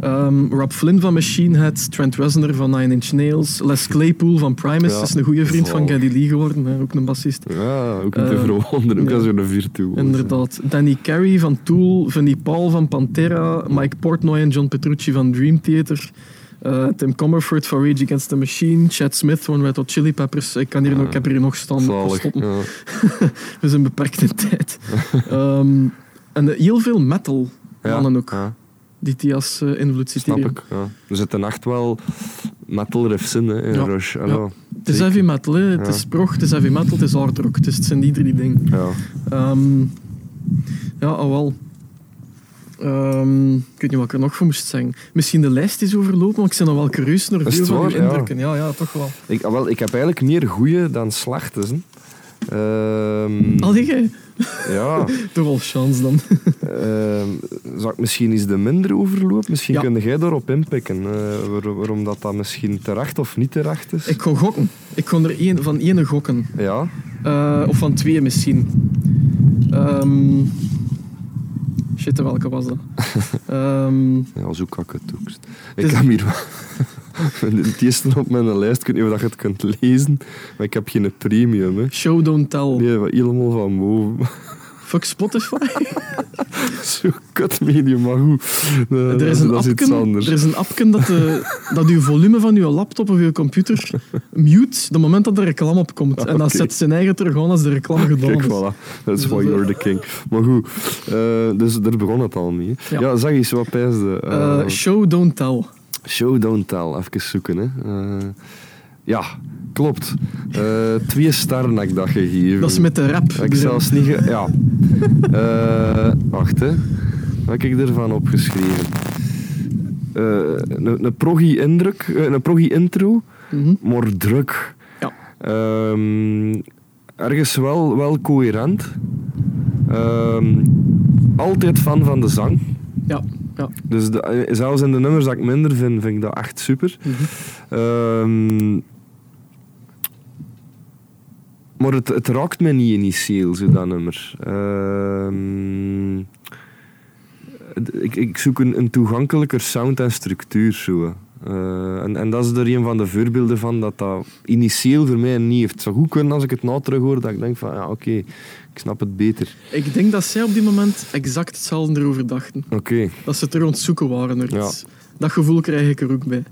Ehm, Rob Flynn van Machine Head, Trent Reznor van Nine Inch Nails, Les Claypool van Primus Ja, is een goede vriend van. Geddy Lee geworden, hè, ook een bassist. Ja, ook niet te Eh, verwonderen, ook ja. als zo'n virtuoos. Inderdaad. Danny Carey van Tool, Vinnie Paul van Pantera, Mike Portnoy en John Petrucci van Dream Theater. Eh, Tim Comerford van Rage Against the Machine, Chad Smith van Red Hot Chili Peppers. Ik, kan hier nog, ik heb hier nog staan. Ja. We zijn beperkt in tijd. Ehm, en eh, heel veel metal mannen ook, die die als eh, invloed snap ik. Er zitten echt wel metal riffs in, hè, in. Rush. Het is heavy metal, hè. het is prog, het is heavy metal, het is hard rock. Het, is, het zijn die drie dingen. Ja. Ehm, ja, al wel. Ehm, ik weet niet wat ik er nog voor moest zeggen. Misschien de lijst is overlopen, maar ik ben nog wel curieus naar Is veel van? Ja. indrukken. Ja, ja, toch wel. Ik, ah, wel, ik heb eigenlijk meer goeie dan slechte. hè. Ehm, Al jij? ja, Toch wel chance dan. ehm, zal ik misschien eens de minder overloop? Misschien Ja. kun jij daarop inpikken. eh, waar- waarom dat, dat misschien terecht of niet terecht is. Ik ga gokken. Ik ga er één, van één gokken. Ja, Eh, of van twee misschien. Ehm shit, welke was dat? Ehm, ja zo kan ik is- heb hier wel- het eerste op mijn lijst, ik weet niet of je het kunt lezen, maar ik heb geen premium. Hè. show Don't Tell. Nee, helemaal van boven. Fuck Spotify. Zo kut medium, maar goed. Eh, er, is een dat is iets anders. er is een appken dat, de, dat je volume van je laptop of je computer mute de moment dat er reclame op komt. En dan Oké. zet zijn eigen terug aan als de reclame gedaan Kijk, is. voilà. Dat is Dus why dat- you're the king. Maar goed, eh, dus daar begon het al mee. Ja. Ja, zeg eens, wat pijsde? Eh, Eh, show, don't tell. show, don't tell. Even zoeken, hè. Eh, ja, klopt. Eh, twee sterren heb ik dat gegeven. Dat is met de rap. Ik zelfs niet... ge- Ja. Eh, wacht, hè. Wat heb ik ervan opgeschreven? Eh, een een proggy indruk, eh, een proggy intro, Mhm. maar druk. Ja. Ehm, ergens wel, wel coherent. Ehm, altijd fan van de zang. Ja, ja. Dus de- zelfs in de nummers dat ik minder vind, vind ik dat echt super. Ehm, maar het, het raakt me niet initieel, zo dat nummer. Ehm, ik, ik zoek een, een toegankelijker sound en structuur. Zo. Eh, en, en dat is er een van de voorbeelden van dat dat initieel voor mij niet heeft. Het zou goed kunnen als ik het nou terug hoor, dat ik denk van ja, oké, ik snap het beter. Ik denk dat zij op die moment exact hetzelfde erover dachten. Oké, Dat ze het er aan het zoeken waren. naar Ja. iets. Dat gevoel krijg ik er ook bij.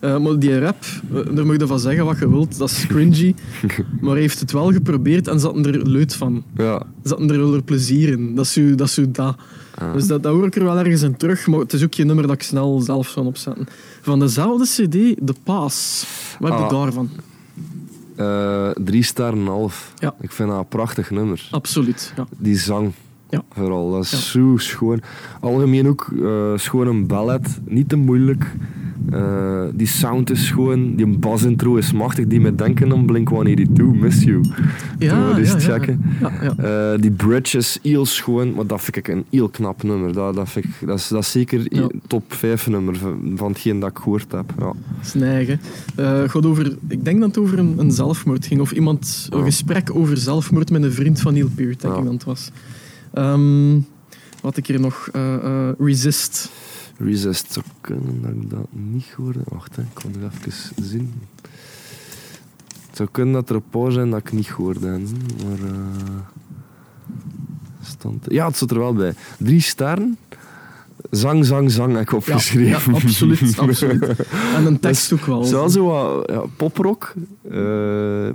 Eh, maar die rap, eh, daar mag je van zeggen wat je wilt, dat is cringy. maar hij heeft het wel geprobeerd en zaten er leut van. ja. Zaten er wel er plezier in. Dat is zo dat. Is zo dat. Ah. Dus dat, dat hoor ik er wel ergens in terug, maar het is ook geen nummer dat ik snel zelf zou opzetten. Van dezelfde cd, The Pass. Wat heb je Ah. daarvan? Eh, drie sterren en een half. Ja. Ik vind dat een prachtig nummer. Absoluut, ja. Die zang. Ja. Vooral, dat is Ja. zo schoon. Algemeen ook eh, schoon een ballet, niet te moeilijk. Eh, die sound is schoon, die bas-intro is machtig, die me denken aan Blink-182, Miss You. Ja, ja, ja, checken. Eh, die bridge is heel schoon, maar dat vind ik een heel knap nummer. Dat, dat, vind ik, dat, is, dat is zeker top 5 nummer van, hetgeen dat ik gehoord heb. Ja. Snijgen. Gaat over, ik denk dat het over een, een zelfmoord ging. Of iemand, een gesprek over zelfmoord met een vriend van Neil Peart, denk ik dat het was. Ehm, wat ik hier nog... eh, Resist. Resist zou kunnen dat ik dat niet hoorde. Wacht, hè, ik kan er even zien. Het zou kunnen dat er een paar zijn dat ik niet gehoord heb. Maar. eh, stand... Ja, het zit er wel bij. Drie sterren. Zang, zang, zang heb ik opgeschreven. ja, absoluut, absoluut. En een tekst ook wel. Zo zo wat ja, poprock. eh,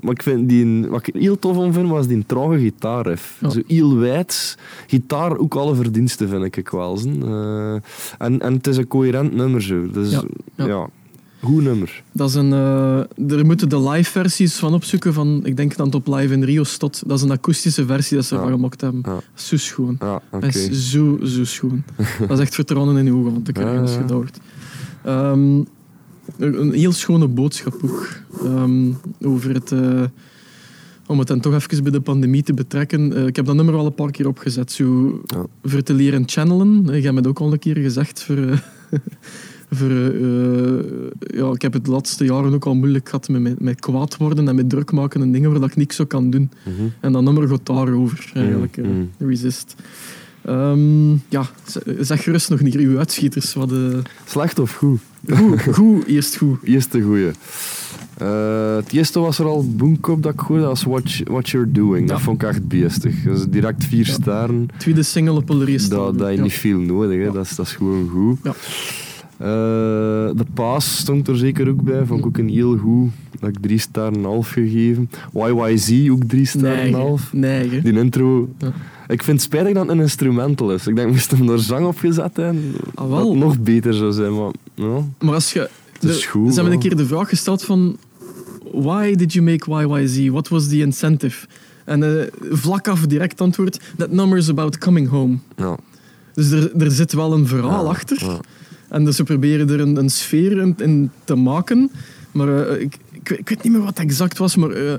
maar ik vind die, wat ik heel tof om vind, was die trage gitaarriff. Ja. Zo heel wijd. Gitaar ook alle verdiensten, vind ik wel. Eh, en, en het is een coherent nummer zo. Dus ja. Goed nummer. Dat is een, eh, er moeten de live versies van opzoeken. Van, ik denk dat het op Live in Rio stot. Dat is een akoestische versie dat ze Ja. ervan gemaakt hebben. Ja. Zo schoon. Ja. Dat is zo, zo schoon. dat is echt vertrouwen in je ogen van te krijgen als je dat hoort. Een heel schone boodschap ook. Ehm, over het... eh, om het dan toch even bij de pandemie te betrekken. Eh, ik heb dat nummer al een paar keer opgezet. Zo voor te leren channelen. Eh, Je hebt het ook al een keer gezegd. Voor, voor, eh, eh, ja, ik heb het de laatste jaren ook al moeilijk gehad met, met, kwaad worden en met druk maken en dingen waar dat ik niks zo kan doen. Mhm. En dat nummer gaat daarover, eigenlijk. eh, Mm, Resist. Ehm, ja, zeg gerust nog niet uw uitschieters. Wat, eh, Slecht of goed? goed, goed, eerst goed. Eerste goeie. Eh, het eerste was er al Boomkop dat ik hoorde, dat was What, What You're Doing. Dat vond ik echt is direct vier Ja. sterren. Tweede single op Ulrich Dat, dat je niet veel nodig, hè. Dat, is, dat is gewoon goed. Eh, de paas stond er zeker ook bij, vond ik ook een heel goed. Dat ik drie sterren en half gegeven. YYZ ook drie sterren en half. Nee. Die intro. Ja. Ik vind het spijtig dat het een instrumental is. Ik denk, moest hem door zang opgezet hebben, Ah, wel. dat het nog beter zou zijn. Maar, ja. Maar als je... Het is de- goed, Ze hebben een keer de vraag gesteld van... Why did you make YYZ? What was the incentive? En eh, vlak af direct antwoord... That number is about coming home. Ja. Dus er, er zit wel een verhaal Ja, achter. En dus ze proberen er een, een sfeer in, in te maken. Maar eh, ik, ik, weet- ik weet niet meer wat exact was. Maar eh,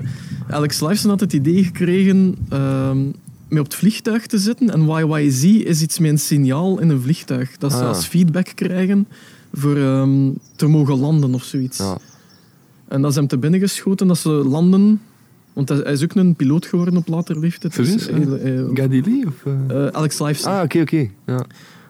Alex Lifeson had het idee gekregen ehm mee op het vliegtuig te zitten. En YYZ is iets met een signaal in een vliegtuig. Dat ze Ah. als feedback krijgen voor ehm, te mogen landen of zoiets. Ja. En dat is hem te binnen geschoten dat ze landen. Want hij is ook een piloot geworden op later leeftijd. Dus, Serieus? eh, Gadili? Of, eh, Alex Lifeson. ah, oké, oké. Ja.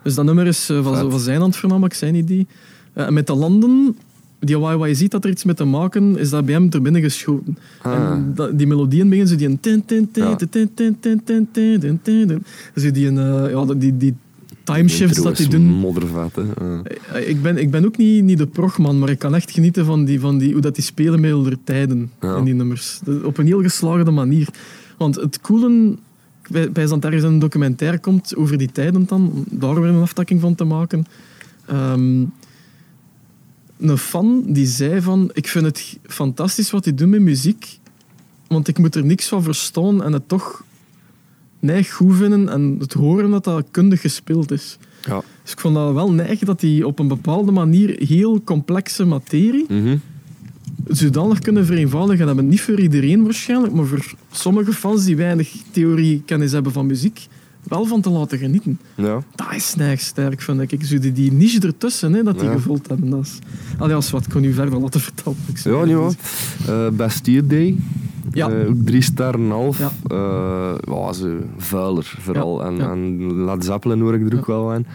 Dus dat nummer is eh, van, zijn hand zei niet die. Eh, met de landen die YYZ had er iets mee te maken, is dat bij hem er binnen geschoten. Ah. En dat, die melodieën beginnen zo die een tin tin tin Ja. tin tin tin tin tin tin tin tin tin. Zo die een, eh, ja, die, die timeshifts dat die doen. Eh, Ik ben, ik ben ook niet, niet de progman, maar ik kan echt genieten van, die, van die, hoe dat die spelen met de tijden Ja. in die nummers. Op een heel geslaagde manier. Want het coole, bij, bij een documentaire komt over die tijden dan, om daar weer een aftakking van te maken. Ehm, een fan die zei van, ik vind het fantastisch wat die doen met muziek, want ik moet er niks van verstaan en het toch neig goed vinden en het horen dat dat kundig gespeeld is. Ja. Dus ik vond dat wel neig dat die op een bepaalde manier heel complexe materie Mhm. Zodanig kunnen vereenvoudigen. Dat het niet voor iedereen waarschijnlijk, maar voor sommige fans die weinig theoriekennis hebben van muziek, wel van te laten genieten. ja. Dat is neig sterk, vind ik. Zo die, die niche ertussen, hè, dat die Ja. gevuld hebben. Dat is... Allee, als wat, ik kon u verder laten vertellen. Ik Ja, niet waar. Eh, Bastille Day. Ja. Eh, ook drie sterren en een half. Ja. Ja, ze vuiler vooral. En, en Led Zeppelin hoor ik er ook wel aan.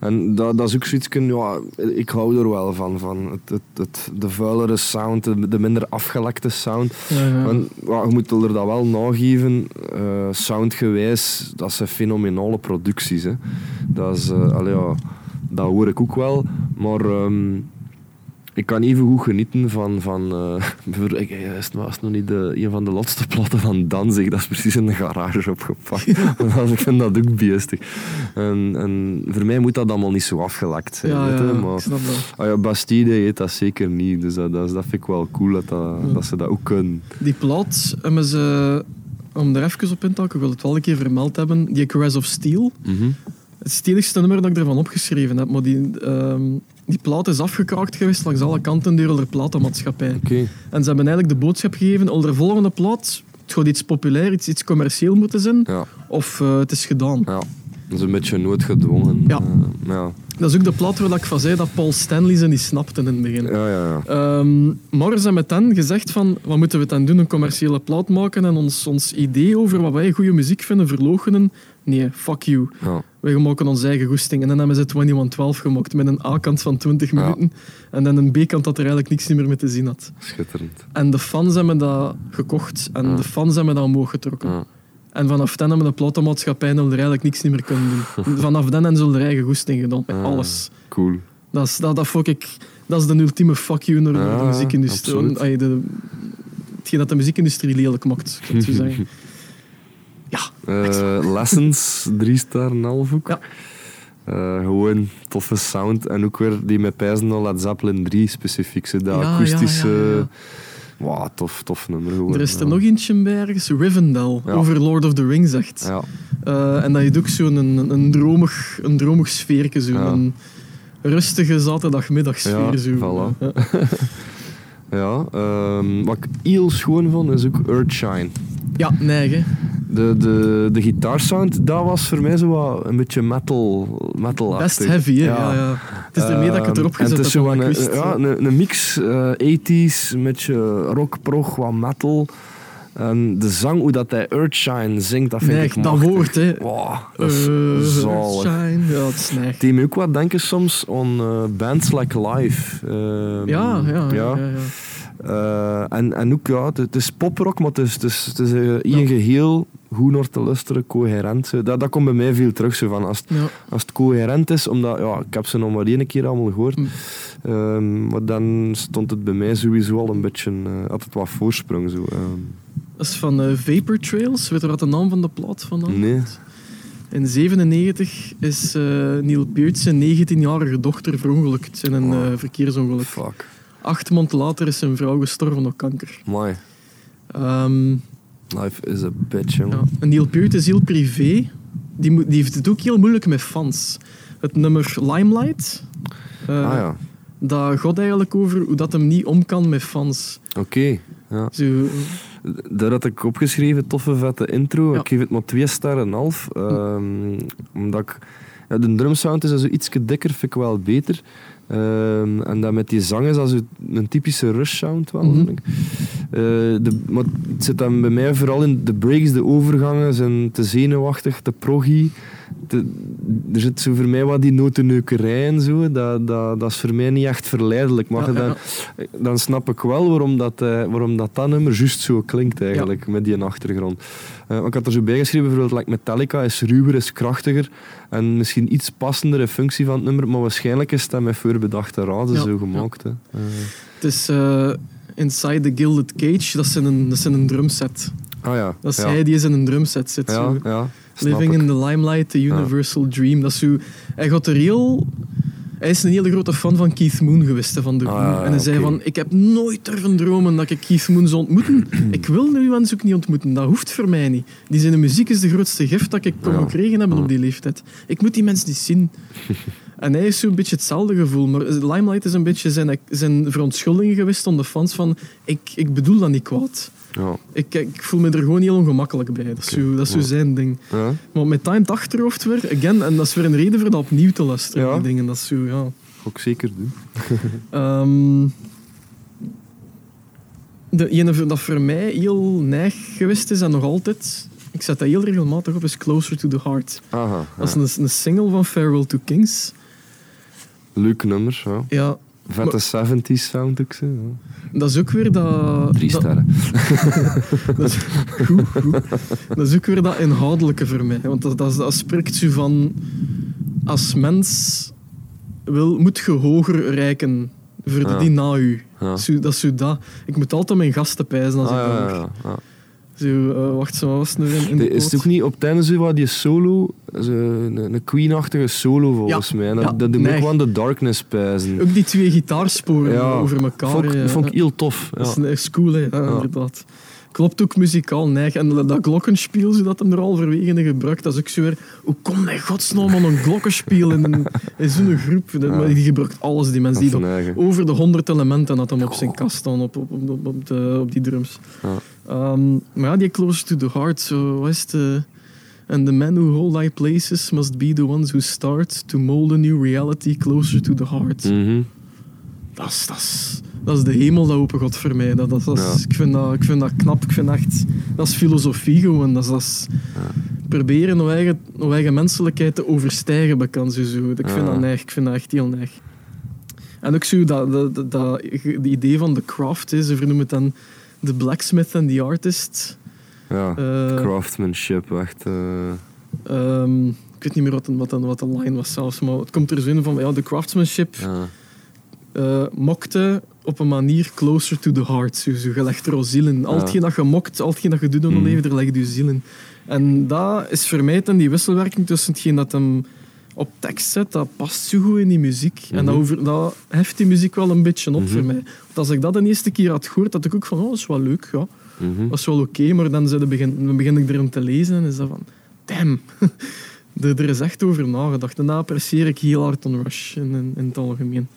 En dat, dat is ook zoiets, ja, ik hou er wel van. van het, het, het, de vuilere sound, de, de minder afgelekte sound. Ja, ja. En, ja, je moet er dat wel nageven, eh, soundgewijs, dat zijn fenomenale producties. Hè. Dat, is, allee, ja, dat hoor ik ook wel, maar ehm, ik kan even goed genieten van... van bijvoorbeeld, ik, eh, het was nog niet de, een van de laatste platen van Danzig, dat is precies in de garage opgepakt. Want ik vind dat ook beestig. En, en voor mij moet dat allemaal niet zo afgelekt zijn. ja, weet ja, je, ik maar, snap dat. Ah ja, Bastide heet dat zeker niet, dus dat, dat, dat vind ik wel cool dat, dat, dat ze dat ook kunnen. Die plaat hebben ze, om er even op in te haken, ik wil het wel een keer vermeld hebben, die Caress of Steel. Mhm. Het steligste nummer dat ik ervan opgeschreven heb, maar die, ehm, die plaat is afgekraakt geweest langs alle kanten door de platenmaatschappij. Oké. En ze hebben eigenlijk de boodschap gegeven, de volgende plaat, het gaat iets populair, iets, iets commercieel moeten zijn, Ja, of eh, het is gedaan. ja. Dat is een beetje noodgedwongen. Ja. eh, ja. Dat is ook de plaat waar ik van zei dat Paul Stanley ze niet snapte in het begin. Ja, ja, ja. Ehm, maar ze hebben dan gezegd van, wat moeten we dan doen? Een commerciële plaat maken en ons, ons idee over wat wij goede muziek vinden verloochenen? Nee, fuck you. ja. Wij maken onze eigen goesting. En dan hebben ze 2112 gemaakt met een A-kant van 20 Ja. minuten en dan een B-kant dat er eigenlijk niks meer mee te zien had. Schitterend. En de fans hebben dat gekocht en de fans hebben dat omhoog getrokken. En vanaf dan hebben de platenmaatschappijen er eigenlijk niks meer kunnen doen. Vanaf dan hebben ze hun eigen goesting gedaan, met Ah. alles. Cool. Dat is, dat, dat vond ik, dat is de ultieme fuck you naar de muziekindustrie. hetgeen dat de muziekindustrie lelijk maakt, kan ik zo zeggen. Ja, Eh, lessons, drie ster en half ook. Ja. Eh, gewoon toffe sound. En ook weer die met pijzen al Led Zeppelin 3 specifiek. Zo, dat Ja, ja, akoestische... ja, tof, tof nummer gewoon. er is er nog eentje bij ergens, Rivendell, over Lord of the Rings echt. Ja, Eh, en dat je ook zo'n een, een, dromig, een dromig zo'n Ja. een rustige zaterdagmiddagsfeer. Zo. voilà. Ja. ja ehm, wat ik heel schoon vond, is ook Earthshine. Ja, hè. De, de, de gitaarsound, dat was voor mij zo wat een beetje metal, metal Best heavy, hè. Ja. Ja, Het is ermee dat ik het erop Ehm, en gezet het is heb. zo omdat een, wist, ja, een, een mix eh 80s, een beetje rock, prog, wat metal. En de zang, hoe dat hij Earthshine zingt, dat vind nee, ik dat machtig. woord, hè. Wow, dat is Eh, zalig. Shine. Ja, dat is neig. Die me ook wat denken soms aan eh, bands like Live. Ehm, Ja, ja, ja. ja, ja. Eh, en, en ook, ja, het, is poprock, maar het is, het is, het is eh, in Ja. geheel goed naar te luisteren, coherent. zo. Dat, dat komt bij mij veel terug. Zo, van als, Ja. als het coherent is, omdat ja, ik heb ze nog maar één keer allemaal gehoord. Mm. Ehm, maar dan stond het bij mij sowieso al een beetje, eh, had het wat voorsprong. Zo. ehm. Dat is van eh, Vapor Trails. Weet je wat de naam van de plaat vandaan Nee. In 97 is Neil Peart zijn 19-jarige dochter verongelukt in een Oh. verkeersongeluk. fuck. Acht maanden later is zijn vrouw gestorven door kanker. My, Ehm, life is a bitch, jongen. ja. En Neil Peart is heel privé. Die, die heeft het ook heel moeilijk met fans. Het nummer Limelight, eh, ah ja, dat gaat eigenlijk over hoe dat hem niet om kan met fans. oké. Ja. Zo, Daar had ik opgeschreven, toffe vette intro. Ja. Ik geef het maar twee sterren en een half. Ehm, omdat ik... Ja, de drumsound is zo iets dikker, vind ik wel beter. Ehm, en dat met die zang is dat een typische rush sound wel, Mhm. ik. Eh, de, maar het zit dan bij mij vooral in de breaks, de overgangen zijn te zenuwachtig, te proggy, de- er zit zo voor mij wat die notenneukerij en zo. Dat, dat, dat is voor mij niet echt verleidelijk. Maar Ja, dan, ja, dan snap ik wel waarom dat, eh, waarom dat, dat nummer juist zo klinkt eigenlijk, met die achtergrond. Eh, ik had er zo bij geschreven, bijvoorbeeld like Metallica is ruwer, is krachtiger en misschien iets passender in functie van het nummer, maar waarschijnlijk is dat met voorbedachte raden zo gemaakt. Hè. Het is eh, Inside the Gilded Cage, dat is in een, dat is in een drumset. ah ja. Dat is hij die is in een drumset zit. Zo. ja, Living in the Limelight, The Universal Dream. Dat is zo, hij, gaat er heel, hij is een hele grote fan van Keith Moon geweest, van The Ah, en hij zei van, ik heb nooit durven dromen dat ik Keith Moon zou ontmoeten. ik wil nu mensen ook niet ontmoeten, dat hoeft voor mij niet. Die zijn muziek is de grootste gift dat ik kon Ja. gekregen hebben op die leeftijd. Ik moet die mensen niet zien. En hij is zo'n beetje hetzelfde gevoel. Maar Limelight is een beetje zijn, zijn verontschuldiging geweest aan de fans van ik, ik bedoel dat niet kwaad. Ja. Ik, ik voel me er gewoon heel ongemakkelijk bij. Dat is zo, dat is zo zijn ding. Ja. Maar met time achterhoofd weer, again, en dat is weer een reden voor dat opnieuw te luisteren. Die dingen, dat is zo, ja. Ook zeker doen. Ehm, de ene dat voor mij heel neig geweest is en nog altijd, ik zet dat heel regelmatig op, is Closer to the Heart. Aha, Dat is een, een single van Farewell to Kings. Leuk nummer, ja. Ja, Vette 70s sound ook zo. Dat is ook weer dat... Drie dat- sterren. Dat is, goed, goed. dat is ook weer dat inhoudelijke voor mij. Want dat, dat, dat spreekt zo van... Als mens wil, moet je hoger reiken voor de Ja. die na u. Ja. Dat is zo dat. Ik moet altijd mijn gasten pijzen als Ah, ik ja. Zo, eh, wacht, zo was nu in, in de De- Is het ook niet op wat die solo, zo een, een Queen-achtige solo volgens Ja, mij. En dat, ja, dat doet nee. ook wel aan de Darkness pijzen. Ook die twee gitaarsporen over elkaar. Vond, vond ik heel tof. Dat is, is cool, hè. Inderdaad. Klopt ook muzikaal neig. En dat glockenspiel, zo dat hem er al verwegen in gebruikt, dat is ook zo weer... Hoe komt hij godsnaam aan een glockenspiel in, in zo'n groep? Die gebruikt alles, die mensen. Die over de honderd elementen had hem op zijn kast staan, op, op, op, de, op die drums. Ja. Ehm, maar ja, die Close to the Heart, zo, is het... eh, And the men who hold high places must be the ones who start to mold a new reality closer to the heart. Dat is, dat, is, dat is de hemel dat open gaat voor mij. Dat, dat, dat is- Ja. ik, vind dat, ik vind dat knap. Ik vind echt... Dat is filosofie gewoon. Dat is, dat is proberen onze eigen, onze eigen menselijkheid te overstijgen, bekend zo. zo. Ik vind dat neig. Ik vind dat echt heel neig. En ook zo dat, dat, dat, dat de idee van de craft, hè, ze vernoemen het dan de blacksmith en the artist. Ja, Eh, craftsmanship, echt. eh, ehm, ik weet niet meer wat, de- wat, de- wat de line was zelfs, maar het komt er zo in van ja, de craftsmanship ja. Eh, mokte op een manier closer to the heart. Zo, zo, je legt er al ziel in. Al hetgeen dat je mokt, al hetgeen dat je doet in je Mm. leven, daar legt je ziel in. En dat is voor mij dan die wisselwerking tussen hetgeen dat hem op tekst zet, dat past zo goed in die muziek. En dat, Mhm. over, dat heft die muziek wel een beetje op Mhm. voor mij. Want als ik dat de eerste keer had gehoord, had ik ook van, oh, dat is wel leuk, ja. Mhm. Dat is wel oké, maar dan, begin, dan begin ik erin te lezen en is dat van, damn. er, er is echt over nagedacht. En dat apprecieer ik heel hard aan Rush in, in, in het algemeen.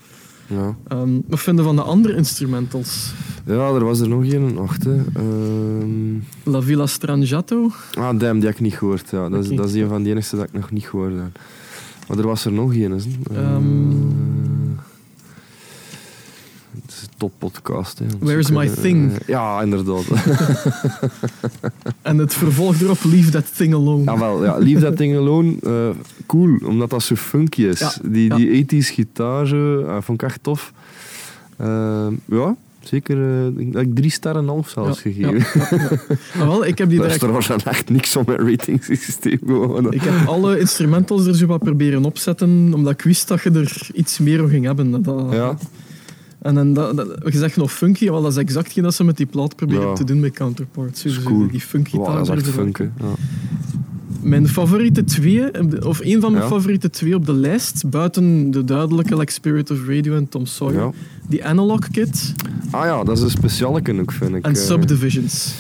Ja. Ehm, wat vinden van de andere instrumentals? ja, er was er nog een. Wacht, hè. Ehm, La Villa Strangiato. Ah, damn, die heb ik niet gehoord. Ja. Dat, is, dat is een van die enigste dat ik nog niet gehoord heb. Maar er was er nog een. Hè. Is een toppodcast. hè. Where's Zoeken, My Thing? ja, inderdaad. En het vervolg erop, Leave That Thing Alone. Jawel, ja, Leave That Thing Alone, eh, cool, omdat dat zo funky is. Ja, Die, ja. die 80s gitaar, zo, eh, vond ik echt tof. Eh, ja, zeker. eh, ik drie sterren en half zelfs Ja, gegeven. ja, ja, ja. Maar wel, ik heb die is direct... trouwens echt niks om mijn ratingssysteem. Gewoon. Ik heb alle instrumentals er zo wat proberen opzetten, omdat ik wist dat je er iets meer om ging hebben. Dat, Ja, En dan, dat, dat, je zegt nog funky, wel, dat is exact geen dat ze met die plaat proberen Ja. te doen met Counterparts. Cool. Die funky wow, dat is echt gitaar. funk. hè. Ja. Mijn favoriete twee, of een van mijn Ja. favoriete twee op de lijst, buiten de duidelijke like Spirit of Radio en Tom Sawyer, die Analog Kit Ah ja, dat is een speciale ook, vind ik. en eh. Subdivisions.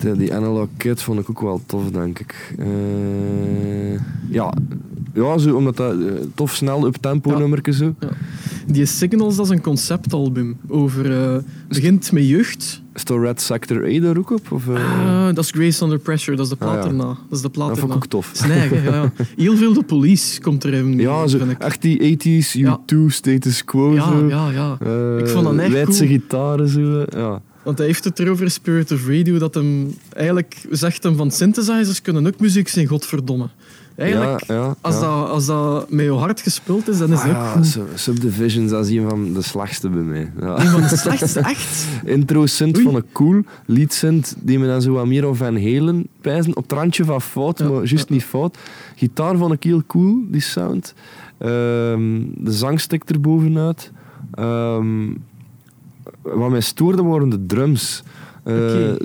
Hè, die Analog Kit vond ik ook wel tof, denk ik. Eh, ja, ja zo, omdat dat eh, tof, snel, up-tempo Ja. nummertje zo. Die Signals, dat is een conceptalbum over... eh, begint met jeugd. Is dat Red Sector A daar ook op? Of? Ah, dat is Grace Under Pressure, dat is de plaat Ah, ja. erna. Dat is de plaat dat vond ik ook tof. Ja. Heel veel de police komt erin. Ja, zo, echt die 80s, Ja. U2, Status Quo. Ja, zo. ja, ja. Ik vond dat echt Leidse cool. gitaren zo. Ja. Want hij heeft het erover, Spirit of Radio, dat hem eigenlijk zegt hem van synthesizers kunnen ook muziek zijn, godverdomme. Eigenlijk, Ja, ja, als, ja. Dat, als dat met je hart gespeeld is, dan is Ah, het ook goed. Subdivisions, dat is een van de slechtste bij mij. Ja. Een van de slechtste, echt. Intro synth Oei. vond ik cool. Lead synth die me dan zo wat meer op Van Halen pijzen. Op het randje van fout, Ja, maar juist ja, niet fout. Gitaar vond ik heel cool, die sound. Ehm, de zang stikt er bovenuit. Ehm, wat mij stoorde waren de drums. Eh,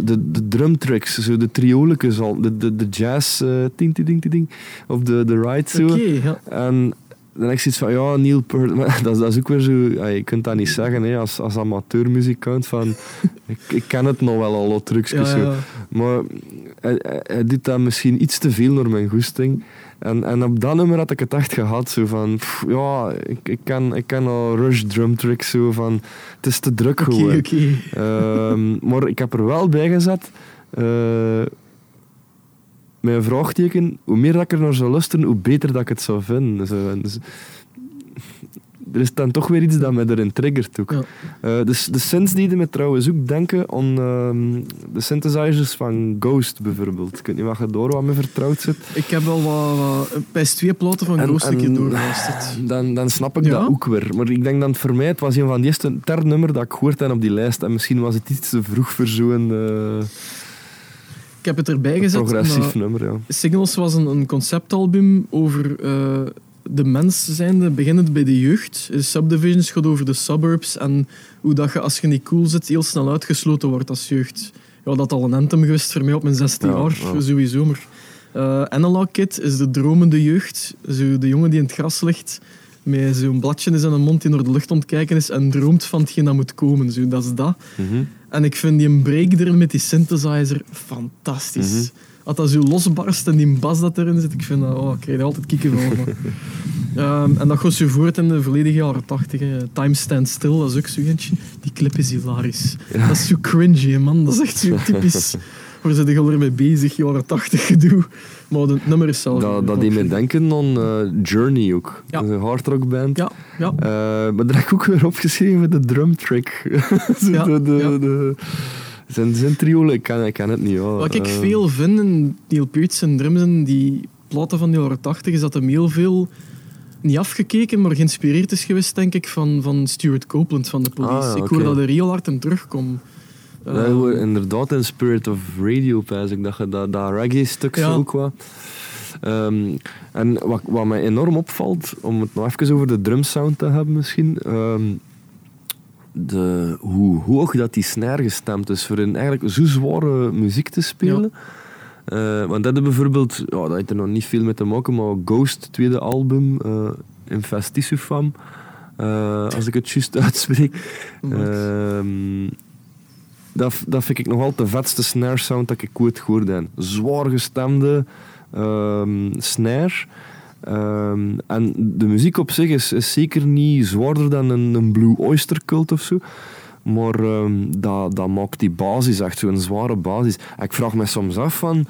de, de drumtricks, zo de trioletjes al, de, de, de jazz, ting, ting, ting, of de, de ride zo. Ja. En dan heb ik zoiets van, ja, Neil Peart, maar dat, is- dat is ook weer zo, ja, je kunt dat niet zeggen hè, als, als amateurmuzikant, van, ik, ik ken het nog wel al, wat trucjes. Ja, zo. Maar hij, hij- hij doet dat misschien iets te veel naar mijn goesting. En, en op dat nummer had ik het echt gehad, zo van, pff, ja, ik, ik, ken, ik ken al Rush drum tricks, zo van, het is te druk gewoon. oké. Ehm, maar ik heb er wel bij gezet. met een vraagteken. Hoe meer dat ik er naar zou luisteren, hoe beter dat ik het zou vinden. Zo, dus, er is dan toch weer iets dat mij erin triggert ook. Ja. Dus de synths die me trouwens ook denken aan ehm, de synthesizers van Ghost bijvoorbeeld. Ik weet niet wat je door wat me vertrouwd zit. Ik heb wel wat, wat PS2-platen van En- Ghost een keer doorgeluisterd. Dan, dan snap ik Ja. dat ook weer. Maar ik denk dat voor mij, het was een van die eerste derde nummer dat ik gehoord heb op die lijst. En misschien was het iets te vroeg voor zo'n eh, Ik heb het erbij gezet. progressief nummer. Ja. Signals was een, een conceptalbum over eh, de mens zijnde, beginnend bij de jeugd. De Subdivisions gaat over de suburbs en hoe dat je, als je niet cool zit, heel snel uitgesloten wordt als jeugd. Ja, dat al een anthem geweest voor mij op mijn 16 Ja, jaar, ja. sowieso. Maar eh, Analog Kid is de dromende jeugd. Zo de jongen die in het gras ligt, met zo'n bladje in zijn mond die naar de lucht ontkijken is en droomt van hetgeen dat moet komen. Zo, dat is dat. Mhm. En ik vind die breakdown met die synthesizer fantastisch. Mhm. Dat zo losbarst en die bas dat erin zit, ik vind dat, oh, ik krijg er altijd kieken van. Ehm, en dat gaat zo voort in de volledige jaren tachtig. Time Stand Still, dat is ook zo eentje. Die clip is hilarisch. Dat is zo cringy, man. Dat is echt zo typisch. Waar ze er al mee bezig, jaren tachtig gedoe. Maar het nummer is zelf... Dat, dat deed me denken aan eh, Journey ook. Ja. Dat is een hardrockband. Ja, ja. Eh, maar daar heb ik ook weer opgeschreven, de drum trick. Zo Ja, de, de, de- zijn, zijn triolen, ik ken, ik ken het niet. Wat ik Eh, veel vind in Neil Peart en drums en die platen van de jaren 80 is dat hem heel veel niet afgekeken, maar geïnspireerd is geweest, denk ik, van, van Stuart Copeland van de Police. Ah, Ik hoor dat er heel hard in terugkomt. Ja, hoor, inderdaad, in Spirit of Radio, pijs ik, dat je dat, dat reggae-stuk Ja. ook wat. Ehm, en wat, wat mij enorm opvalt, om het nog even over de drumsound te hebben misschien, ehm, de, hoe hoog dat die snare gestemd is voor een eigenlijk zo zware muziek te spelen. Eh, want dat hebben bijvoorbeeld, ja, dat heeft er nog niet veel mee te maken, maar Ghost, tweede album, Infestissufam, eh, als ik het juist uitspreek. Ehm, dat, dat vind ik nog altijd de vetste snare sound dat ik ooit gehoord heb. Zwaar gestemde ehm, snare. Ehm, en de muziek op zich is, is zeker niet zwaarder dan een, een Blue Oyster Cult of zo. Maar ehm, dat, dat maakt die basis echt zo'n zware basis. En ik vraag me soms af van...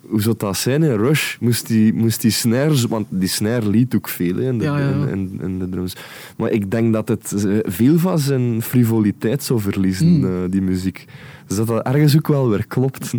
Hoe zou dat zijn in Rush? Moest die, moest die snare... Want die snare liet ook veel hè, in, de, Ja, ja, ja. In, in, in de drums. Maar ik denk dat het eh, veel van zijn frivoliteit zou verliezen, Hmm. eh, die muziek. Dus dat dat ergens ook wel weer klopt.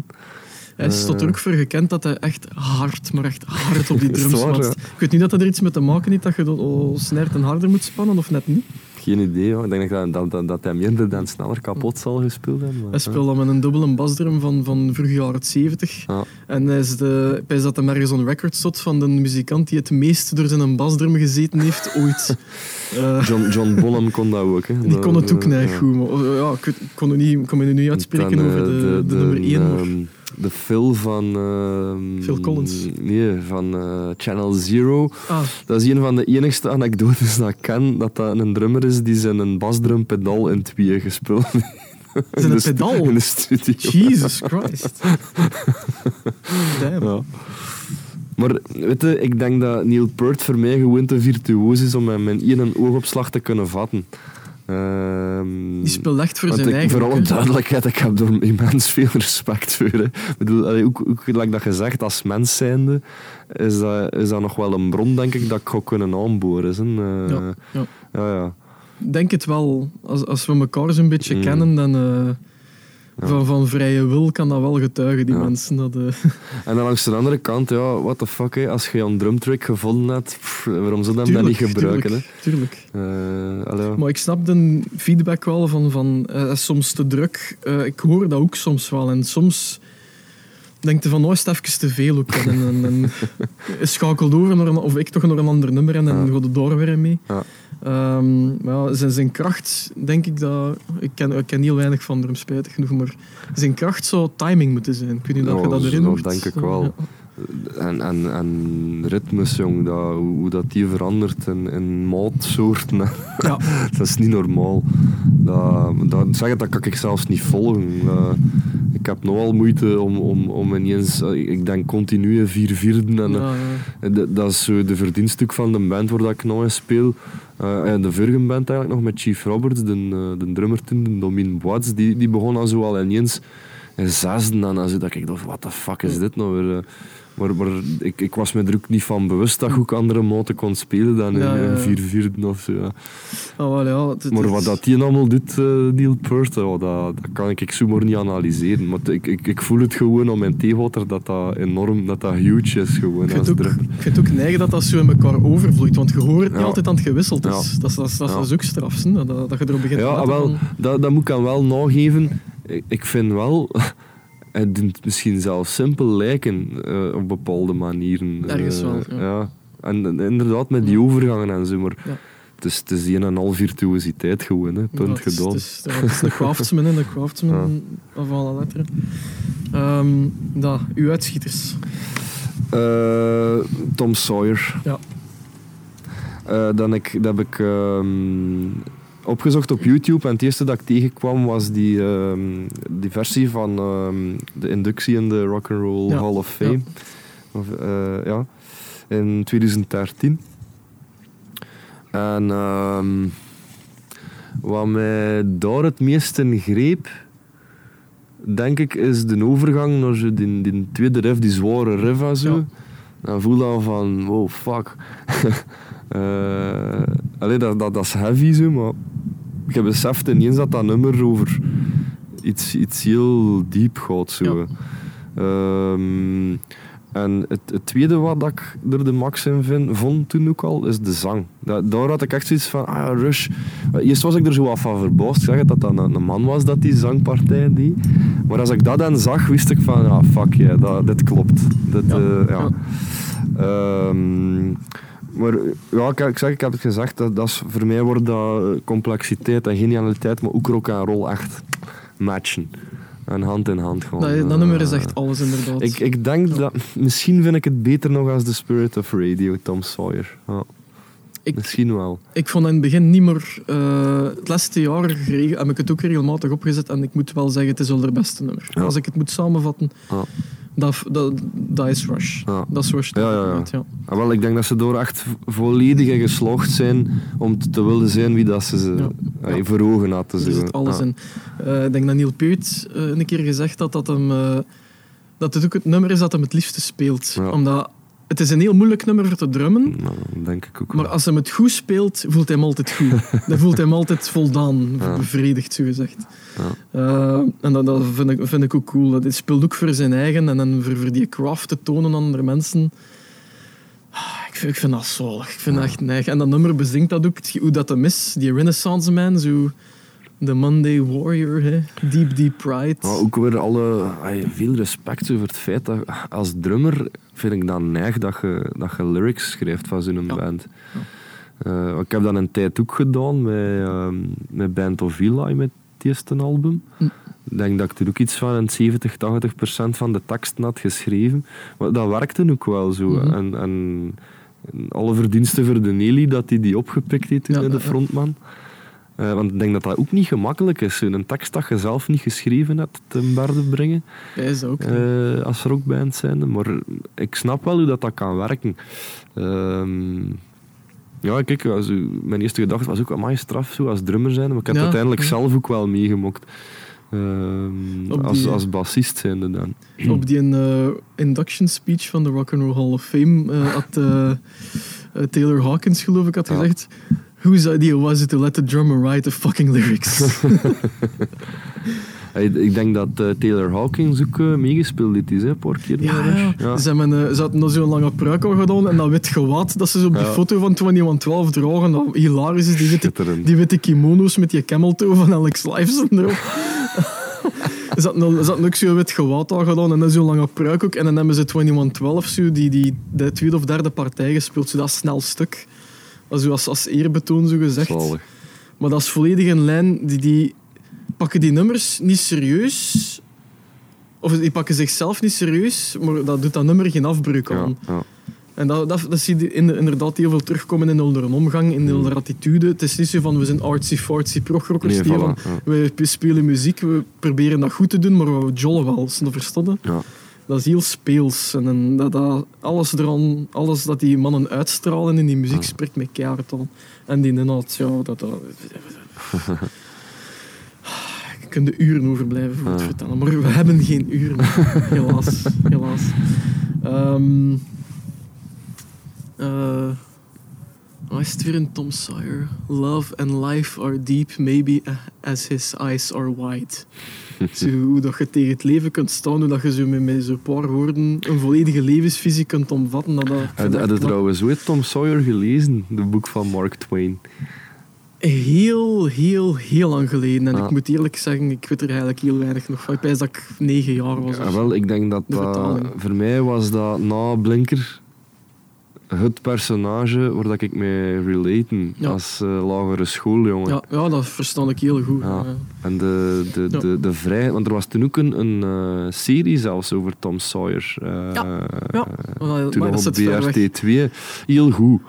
Hij is tot er ook voor gekend dat hij echt hard, maar echt hard op die Is drums was. ja? Ik weet niet dat dat er iets mee te maken heeft dat je oh, snert en harder moet spannen, of net niet. Geen idee, hoor. Ik denk dat, dat, dat, dat hij minder dan sneller kapot zal gespeeld hebben. maar, Hij speelde dan met een dubbele basdrum van, van vroeg jaren 70. Ja. En hij is de, wijs dat hem ergens on record stond van de muzikant die het meest door zijn basdrum gezeten heeft ooit. Eh, John, John Bonham kon dat ook. Hè. die kon het ook eh, niet goed. Maar, ja, ik, kon, niet, kon me nu niet uitspreken Dan, over eh, de, de, nummer 1. De Phil van... ehm, Phil Collins. Nee, van eh, Channel Zero. ah, Dat is een van de enigste anekdotes dat ik ken, dat dat een drummer is die zijn een basdrumpedaal in tweeën gespeeld heeft. Zijn een pedaal? In de studio. Jesus Christ. Damn. Ja. Maar weet je, ik denk dat Neil Peart voor mij gewoon te virtuoos is om hem in één oogopslag te kunnen vatten. Ehm, Die speelt echt voor zijn ik, eigen. voor alle duidelijkheid, ik heb er immens veel respect voor. Hè. Ik bedoel, allee, ook, ook gelijk dat gezegd, als mens zijnde, is dat, is dat nog wel een bron, denk ik, dat ik ga kunnen aanboren. Hè. Eh, Ja, ja. ja, denk het wel. Als, als we elkaar zo'n beetje Mm. kennen, dan... eh, Van, van vrije wil kan dat wel getuigen, die Ja. mensen. Dat, eh, En dan langs de andere kant, ja, what the fuck, hè, als je een drumtrack gevonden hebt, pff, waarom zou je hem dan niet tuurlijk, gebruiken? Tuurlijk, tuurlijk. Hè? Eh, allee, ja. Maar ik snap de feedback wel van, van eh, soms te druk. Eh, ik hoor dat ook soms wel. En soms denk je van, nou is het even te veel ook. En, en, naar een, of ik toch naar een ander nummer en dan Ja. gaat het door weer mee. Ja. Maar ja, zijn, zijn kracht, denk ik dat... Ik ken, ik ken heel weinig van hem, spijtig genoeg. Maar zijn kracht zou timing moeten zijn. Ik weet niet of je dat dat erin hoort. denk ik wel. Ja. En, en, en ritmes, jong, dat, hoe, dat die verandert in, in maatsoorten, Ja. dat is niet normaal. Dat, dat, zeg, dat kan ik zelfs niet volgen. Eh, ik heb nogal moeite om, om, om ineens, eh, ik denk continu vier vierden. En, Ja, ja. Dat, dat is zo de verdienststuk van de band waar dat ik nou in speel. Eh, en de vorige band eigenlijk nog met Chief Roberts, de, eh, de drummer toen, de Domin Boats, die, die begon al zo al ineens en dan zo dat ik dacht, what the fuck is dit nou weer? Eh. Maar, maar ik, ik was me er ook niet van bewust dat je ook andere maten kon spelen dan in, Ja, ja, ja. in of zo. Ja. Ah, ja, Maar wat dat die allemaal doet, eh, Neil Peart, ja, dat, dat kan ik zomaar niet analyseren. Maar ik, ik, ik voel het gewoon aan mijn theewater dat dat enorm, dat dat huge is gewoon. Ik als vind, ook, ik ook neig dat dat zo in elkaar overvloeit. Want je hoort het niet Ja. altijd aan het gewisseld is. Ja. Dat, is- dat, dat, is- dat Ja. is ook straf, hè, dat, dat je erop begint te Ja, wel, van- dat, dat moet ik wel nageven. Ik, ik vind wel, het doet misschien zelfs simpel lijken eh, op bepaalde manieren. Ergens Eh, wel, ja. En, en inderdaad met die overgangen en zo, maar Ja. het, is, het is die en een al virtuositeit gewoon, hè. punt Ja, het is- gedaan. Het is, ja, het is een craftsman, hè, een craftsman van alle letteren. Ehm dat, uw uitschieters. Eh, Tom Sawyer. Ja. Dan ik, dat heb ik ehm, opgezocht op YouTube en het eerste dat ik tegenkwam was die, ehm, die versie van ehm, de inductie in de Rock and Roll Ja, Hall of Fame. Of, eh, ja, in 2013. En ehm, wat mij daar het meest in greep, denk ik, is de overgang naar zo die, die tweede riff, die zware riff en zo. Ja. Dan voel dan van, wow, fuck. Eh, allee, dat, dat, dat is heavy zo, maar je beseft ineens dat dat nummer over iets, iets heel diep gaat. Zo. Ja. Ehm, en het, het tweede wat ik er de max in vind, vond toen ook al, is de zang. Daar had ik echt zoiets van, ah, Rush. Eerst was ik er zo wat van verbaasd, ik zeg het, dat dat een, een man was dat die zangpartij die. Maar als ik dat dan zag, wist ik van, ah, fuck yeah, dat, dit klopt. Dit, Ja, eh, ja. ja. Ehm, maar ja, ik, ik zeg, ik heb het gezegd, dat, dat is, voor mij wordt dat eh, complexiteit en genialiteit, maar ook rock en roll echt matchen. En hand in hand gaan. Dat, dat nummer is Eh, echt alles, inderdaad. ik, ik denk dat... Misschien vind ik het beter nog als The Spirit of Radio, Tom Sawyer. Ja, Ik- misschien wel. Ik vond in het begin niet meer... eh, het laatste jaar heb ik het ook regelmatig opgezet en ik moet wel zeggen, het is wel het beste nummer. Ja. Als ik het moet samenvatten, Ja. Dat, dat, dat is Rush. Ja. Dat is Rush. Ja, ja, ja. ja. Ah, wel, ik denk dat ze door echt vo- volledig geslaagd zijn om te, te willen zijn wie dat ze, ze Ja. voor ogen hadden. Er zo. zit alles in. Eh, ik denk dat Neil Peart eh, een keer gezegd had dat, hem, eh, dat het ook het nummer is dat hem het liefste speelt. Omdat het is een heel moeilijk nummer voor te drummen. Nou, denk ik ook Maar wel. als hij het goed speelt, voelt hij hem altijd goed. Dan voelt hij hem altijd voldaan, Ja. bevredigd, zo gezegd. Ja. Eh, en dat, dat vind, ik, vind ik ook cool. Dat hij speelt ook voor zijn eigen en dan voor, voor die craft te tonen aan andere mensen. Ah, Ik vind, ik vind dat zalig. Ik vind dat echt neig. En dat nummer bezinkt dat ook, hoe dat hem is. Die Renaissance man, zo... De Monday Warrior, hè. Deep, deep pride. Maar ook weer alle, ay, veel respect over het feit dat als drummer vind ik dat neig dat je, dat je lyrics schrijft van zo'n Ja. band. Eh, ik heb dat een tijd ook gedaan met, ehm, met Band of Eli, met het eerste album. Hm. Ik denk dat ik er ook iets van een 70, 80 procent van de teksten had geschreven. Maar dat werkte ook wel zo. Mhm. en, en en alle verdiensten voor de Nelly dat hij die opgepikt heeft Ja, de ja. Eh, want ik denk dat dat ook niet gemakkelijk is. Een tekst dat je zelf niet geschreven hebt te berde brengen is ook. eh, als rockband zijn. Maar ik snap wel hoe dat, dat kan werken. Ehm, ja, kijk, als u- mijn eerste gedachte was ook amai straf zo als drummer zijn. Maar ik heb Ja, uiteindelijk ja. zelf ook wel meegemokt. Ehm, als, als bassist zijnde dan. Op die eh, induction speech van de Rock and Roll Hall of Fame had Taylor Hawkins, geloof ik, had Ja. Whose idea was it to let the drummer write the fucking lyrics? Ik denk dat eh, Taylor Hawkins ook eh, meegespeeld heeft, is, hè, een paar keer. Ja, ja. ja. Ze, hebben, eh, ze hadden nog zo'n lange pruik al gedaan en dat wit gewaad dat ze zo op die Ja. foto van 2112 dragen. Dat hilarisch is, die witte, die witte kimono's met die camel toe van Alex Lifeson erop. Ze hadden, ze hadden ook zo'n wit gewaad al gedaan en dan zo'n lange pruik ook. En dan hebben ze 2112 zo, die, die de tweede of derde partij gespeeld, zo dat snel stuk. Zo als, als eerbetoon zo gezegd. Zalig. Maar dat is volledig in lijn. Die, die pakken die nummers niet serieus. Of die pakken zichzelf niet serieus, maar dat doet dat nummer geen afbreuk aan. ja. En dat, dat, dat zie je in- inderdaad heel veel terugkomen in hun omgang, in hun attitude. Het is niet zo van we zijn artsy-fartsy progrockers. Nee, die voilà, van, ja. We spelen muziek, we proberen dat goed te doen, maar we jollen wel. Snap je? Ja. Dat is heel speels. En, en dat, dat, alles, eraan, alles dat die mannen uitstralen in die muziek spreekt me keihard aan. En die inhoud, ja, dat... dat je kunt er uren over blijven voor het Ah. vertellen, maar we hebben geen uren. helaas. helaas. Is het weer in Tom Sawyer? Love and life are deep, maybe as his eyes are wide. Zo, hoe dat je tegen het leven kunt staan, hoe dat je zo met, met zo'n paar woorden een volledige levensvisie kunt omvatten. Dat, dat Heb heb je trouwens ooit Tom Sawyer gelezen? De boek van Mark Twain. Heel, heel, heel lang geleden. En Ah. ik moet eerlijk zeggen, ik weet er eigenlijk heel weinig nog van. Ik wijs dat ik negen jaar was. Ja, wel, ik denk dat dat... Voor mij was dat na Blinker het personage waar dat ik mee relaten Ja. als eh, lagere schooljongen. ja, ja, dat verstand ik heel goed. Ja. En de, de, Ja. de, de vrij... Want er was toen ook een, een eh, serie zelfs over Tom Sawyer. eh, Ja, ja. Maar Toen dat nog op zit ver weg. BRT2. Heel goed.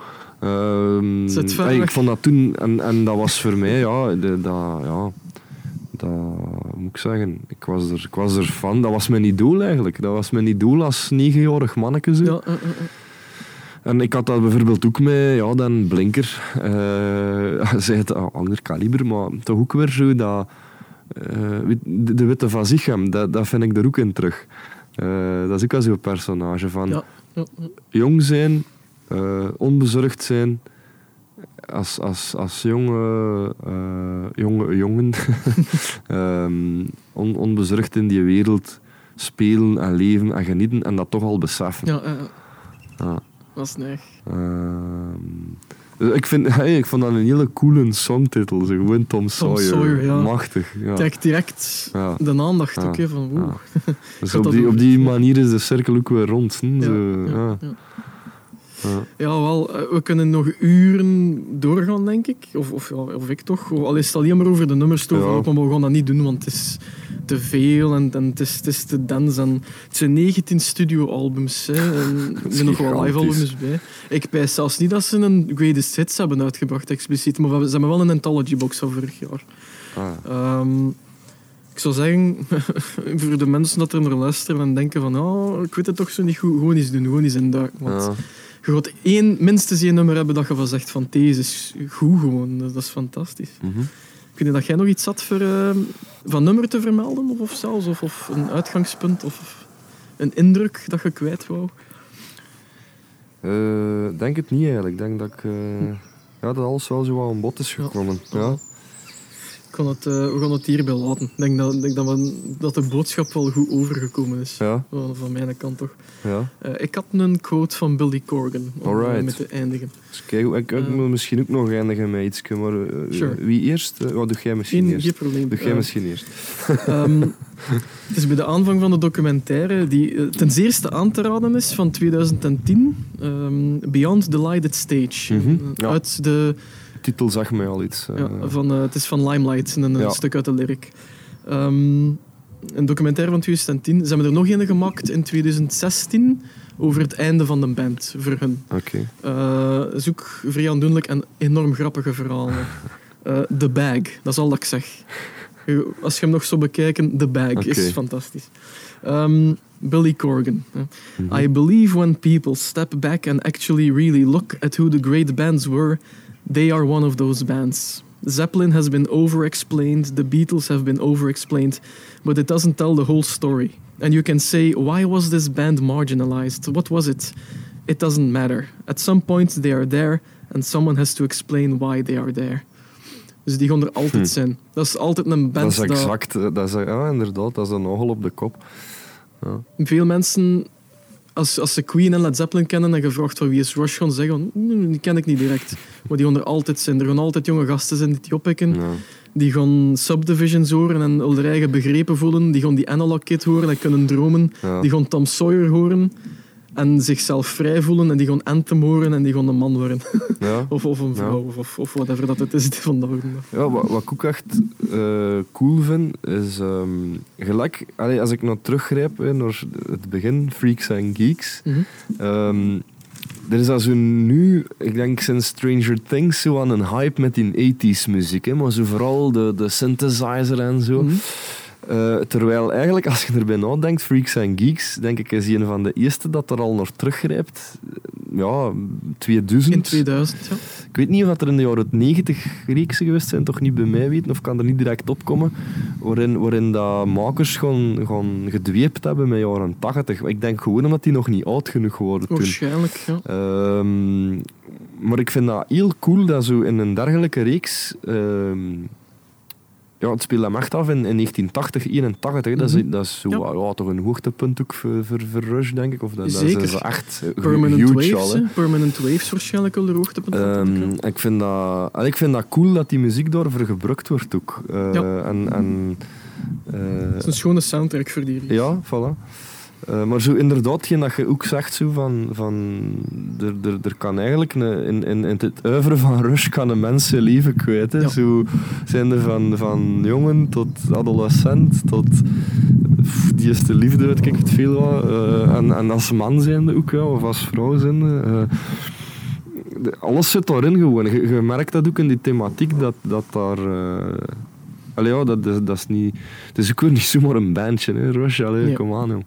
Hey, ik vond dat toen... En, en dat was voor mij, ja... De, dat, ja dat moet ik zeggen. Ik was, er, ik was er fan. Dat was mijn idool eigenlijk. Dat was mijn idool als negenjarig manneke. Zo. Ja. En ik had dat bijvoorbeeld ook met ja, dan Blinker. eh zij het een ander kaliber, maar toch ook weer zo dat... eh, de, de Witte van Zichem, dat, dat vind ik er ook in terug. Eh, dat is ook al zo'n personage van Ja, jong zijn, onbezorgd zijn, als, als, als jonge, jonge jongen, Ehm, on, onbezorgd in die wereld spelen en leven en genieten en dat toch al beseffen. ja, ja, is neig. Ehm, dus ik, vind, hey, ik vond dat een hele coole songtitel. Zo. Gewoon Tom Sawyer. Sawyer, ja. Machtig. Ja. Kijk direct Ja. de aandacht Ja. ook, hè, van oeh. Dus op die, op die manier is de cirkel ook weer rond. Hm? Ja, Zo, ja, wel, eh, we kunnen nog uren doorgaan, denk ik. Of, of, ja, of ik toch. Al is het alleen maar over de nummers te overlopen, maar we gaan dat niet doen, want het is te veel en, en het, is, het is te dens. En het zijn 19 studioalbums, hè, en er nog wel live-albums bij. Ik pijs zelfs niet dat ze een greatest hits hebben uitgebracht, expliciet, maar ze hebben wel een anthology-box van vorig jaar. Ah. Ehm, ik zou zeggen, voor de mensen dat er naar luisteren en denken van, oh, ik weet het toch zo niet goed, gewoon eens doen, gewoon eens induiken. Want Ja. Je gaat één, minstens één nummer hebben dat je van zegt van deze is goed gewoon. Dat, dat is fantastisch. Mhm. Ik weet niet dat jij nog iets had voor, ehm, van nummer te vermelden of, of zelfs, of, of een uitgangspunt of, een indruk dat je kwijt wou. Eh, denk het niet eigenlijk. Ik denk dat, ik, eh, ja, dat alles wel zo aan bod is gekomen. Ja. Ja. Ik kan het, eh, we gaan het hierbij laten. Ik denk, dat, denk dat, we, dat de boodschap wel goed overgekomen is. Ja. Van, van mijn kant toch. Ja. Eh, ik had een quote van Billy Corgan om Alright. mee te eindigen. Dus kijk, ik, ik Eh. moet misschien ook nog eindigen met iets. Maar Sure. wie eerst? Eh, oh, doe jij misschien eerst. geen probleem. Doe jij misschien eerst. Ehm, het is bij de aanvang van de documentaire, die ten zeerste aan te raden is, van 2010, ehm, Beyond the Lighted Stage. Mhm, ja. Uit De titel zag mij al iets. eh. ja, van, eh, het is van Limelight, een, een stuk uit de lyric. Ehm, een documentaire van 2010. Ze hebben er nog een gemaakt in 2016 over het einde van de band, voor hun. Oké. Eh, vrij aandoenlijk en enorm grappige verhalen. The Bag, dat is al dat ik zeg. Als je hem nog zo bekijken, The Bag is fantastisch. Ehm, Billy Corgan. Mhm. I believe when people step back and actually really look at who the great bands were, they are one of those bands. Zeppelin has been over-explained, the Beatles have been over-explained, but it doesn't tell the whole story. And you can say, why was this band marginalized? What was it? It doesn't matter. At some point they are there, and someone has to explain why they are there. Dus die gaan er altijd Hm. zijn. Dat is altijd een Dat is exact, eh, dat is, ja, inderdaad, dat is een nagel op de kop. Veel mensen, als, als ze Queen en Led Zeppelin kennen en gevraagd van wie is Rush, gaan zeggen, "Mm, die ken ik niet direct. Maar die gaan er altijd zijn. Er gaan altijd jonge gasten zijn die die oppikken. Ja. Die gaan Subdivisions horen en hun eigen begrepen voelen. Die gaan die Analog Kid horen en kunnen dromen. Ja. Die gaan Tom Sawyer horen en zichzelf vrij voelen. En die gaan Anthem horen en die gaan een man worden. Ja. of, of een vrouw, of, of, of whatever dat het is vandaag. de dag. Ja, wat, wat ik ook echt eh, cool vind, is ehm, gelijk, allee, als ik nou teruggrijp hè, naar het begin, Freaks and Geeks. Mhm. ehm, er is al zo nu, ik denk sinds Stranger Things, zo aan een hype met die 80s muziek. Hè, maar zo vooral de, de synthesizer en zo. Mhm. Eh, terwijl eigenlijk, als je erbij nadenkt, Freaks and Geeks, denk ik, is een van de eerste dat er al naar teruggrijpt. Ja, 2000. In 2000, ja. Ik weet niet of er in de jaren 90 reeksen geweest zijn, toch niet bij mij weten, of kan er niet direct opkomen, waarin, waarin dat makers gewoon, gewoon gedweept hebben met jaren 80. Ik denk gewoon omdat die nog niet oud genoeg waren toen. Waarschijnlijk, ja. Ehm, maar ik vind dat heel cool dat zo in een dergelijke reeks... ehm, ja, het speelde hem echt af in, in 1980, 81. Dat is, Mhm. dat is zo, Ja. ja, toch een hoogtepunt ook voor, voor, voor Rush, denk ik. Of dat, dat Zeker. is echt eh, Permanent huge Waves, al. Permanent Waves waarschijnlijk wel de hoogtepunt. Ehm, ik, vind dat, ik vind dat cool dat die muziek daarvoor gebruikt wordt ook. Eh, Ja. En, en, eh. Het is een schone soundtrack voor die reeks. ja, voilà. Eh, maar zo inderdaad, hetgeen dat je ook zegt, zo van, van, er, er, er kan eigenlijk een, in, in, in het uiveren van Rush kan een mens zijn leven kwijt. Hè. Ja. Zo zijn er van, van jongen tot adolescent tot pff, die eerste liefde, weet ik het veel wat. Eh, en, en als man zijnde ook, ja, of als vrouw zijnde. de- alles zit daarin gewoon. Je, je merkt dat ook in die thematiek dat, dat daar. Allee, ja, dat, is, dat is niet. Het is ook weer niet zomaar een bandje, hè, Rush. Allee, kom aan, jong.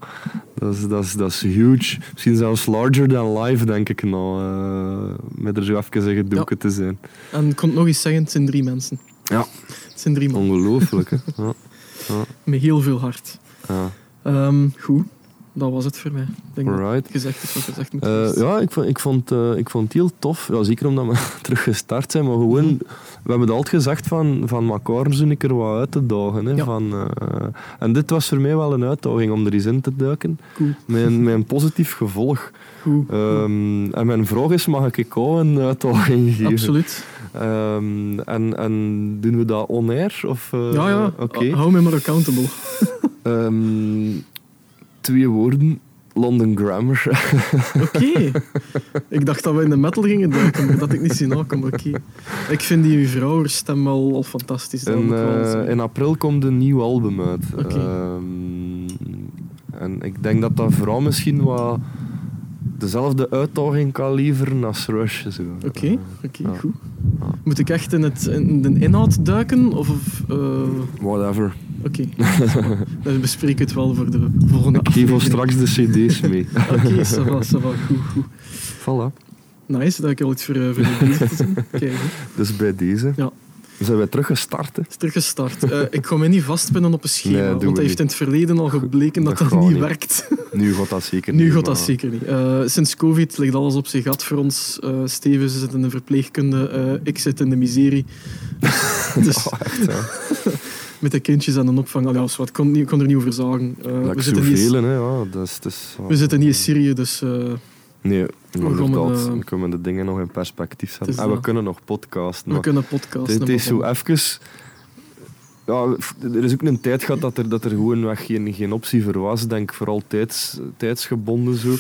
Dat is, dat, is, dat is huge. Misschien zelfs larger than life, denk ik nou. eh, met er zo even een gedoken te zijn. En ik kon nog eens zeggen, het zijn drie mensen. Ja, Het zijn drie man, ongelooflijk, hè. Ja, ja, met heel veel hart. ja. Ehm, goed, dat was het voor mij. Ik denk dat gezegd is wat gezegd moet worden. ja, ik vond, ik, vond, eh, ik vond het heel tof. Ja, zeker omdat we terug gestart zijn. Maar gewoon, we hebben het altijd gezegd van, van elkaar zo een keer wat uit te dagen. Hè, Ja. van, eh, en dit was voor mij wel een uitdaging om er eens in te duiken. Cool. Met een, met een positief gevolg. Ehm, en mijn vraag is, mag ik ook een uitdaging geven? Absoluut. Ehm, en, en doen we dat on-air? Of, ja, ja. Hou me maar accountable. Ehm, twee woorden. London Grammar. Oké. ik dacht dat we in de metal gingen duiken, maar dat ik niet zien aankomen. Oké. Ik vind die vrouwenstem al, al fantastisch. Dat En, eh, in april komt een nieuw album uit. Oké. Ehm, en ik denk dat dat vooral misschien wat dezelfde uitdaging kan leveren als Rush. Oké, Eh, oké, ja. goed. Moet ik echt in, het, in de inhoud duiken? Of, of, eh, whatever. Oké, dan bespreken we het wel voor de volgende Ik geef ons straks de cd's mee. Oké, ça va, ça va, goed, goed. voilà. Nice, dat ik al iets voor, eh, voor de bezig te zijn. Dus bij deze Ja. zijn wij teruggestart. hè. Het is teruggestart. Eh, ik ga me niet vastpinnen op een schema, Nee, want het heeft in het verleden al gebleken dat Dat niet niet. werkt. Nu gaat dat zeker niet. Nu gaat dat zeker niet. Eh, sinds COVID ligt alles op zijn gat voor ons. Eh Steven zit in de verpleegkunde, ik zit in de miserie. dus Oh, echt. Met de kindjes aan de opvang, allee, als wat, ik kon, niet- ik kon er niet over zagen. Eh, we, zitten niet, hè. Ja, dat is, dat is, we zitten niet in Syrië, dus eh, Nee, inderdaad. we, eh, Dan kunnen de dingen nog in perspectief zetten. En we dat. kunnen nog podcasten. we kunnen podcasten. Het, het is zo en even... Ja, er is ook een tijd gehad dat er, dat er gewoon weg geen, geen optie voor was. Denk vooral tijds, tijdsgebonden zo.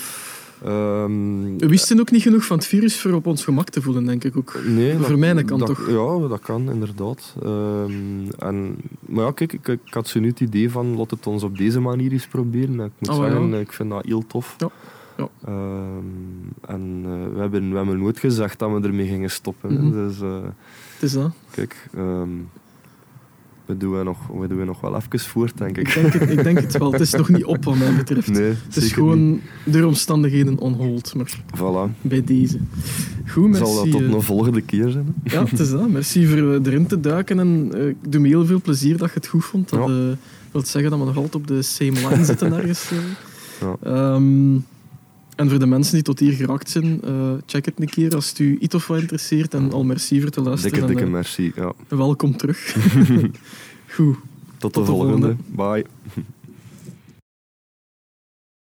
Ehm, We wisten ook niet genoeg van het virus voor op ons gemak te voelen, denk ik ook. nee, voor dat- mij kan dat- toch? Ja, dat kan inderdaad. Ehm, en, maar ja, kijk, ik, ik had zo nu het idee van laat het ons op deze manier eens proberen. Ik moet Oh, ja. zeggen, ik vind dat heel tof. Ja, ja. Ehm, en eh, we, hebben, we hebben nooit gezegd dat we ermee gingen stoppen. Mhm. Dus eh, Het is dat. kijk, we, doen nog, we doen nog wel even voort, denk ik. Ik denk, het, ik denk het wel. Het is nog niet op wat mij betreft. Nee, het is gewoon door omstandigheden on hold, maar. Voilà. bij deze. Goed, merci. Zal dat tot eh. een volgende keer zijn? hè? Ja, het is dat. Merci voor eh, erin te duiken. En eh, ik doe me heel veel plezier dat je het goed vond. Dat Ja. wil zeggen dat we nog altijd op de same line zitten ergens. Ja. Ehm, En voor de mensen die tot hier geraakt zijn, eh, check het een keer als het u iets of wat interesseert. En al merci voor te luisteren. Dikke, dikke en, merci. Ja. eh, welkom terug. Goed. Tot, de volgende. volgende. Bye.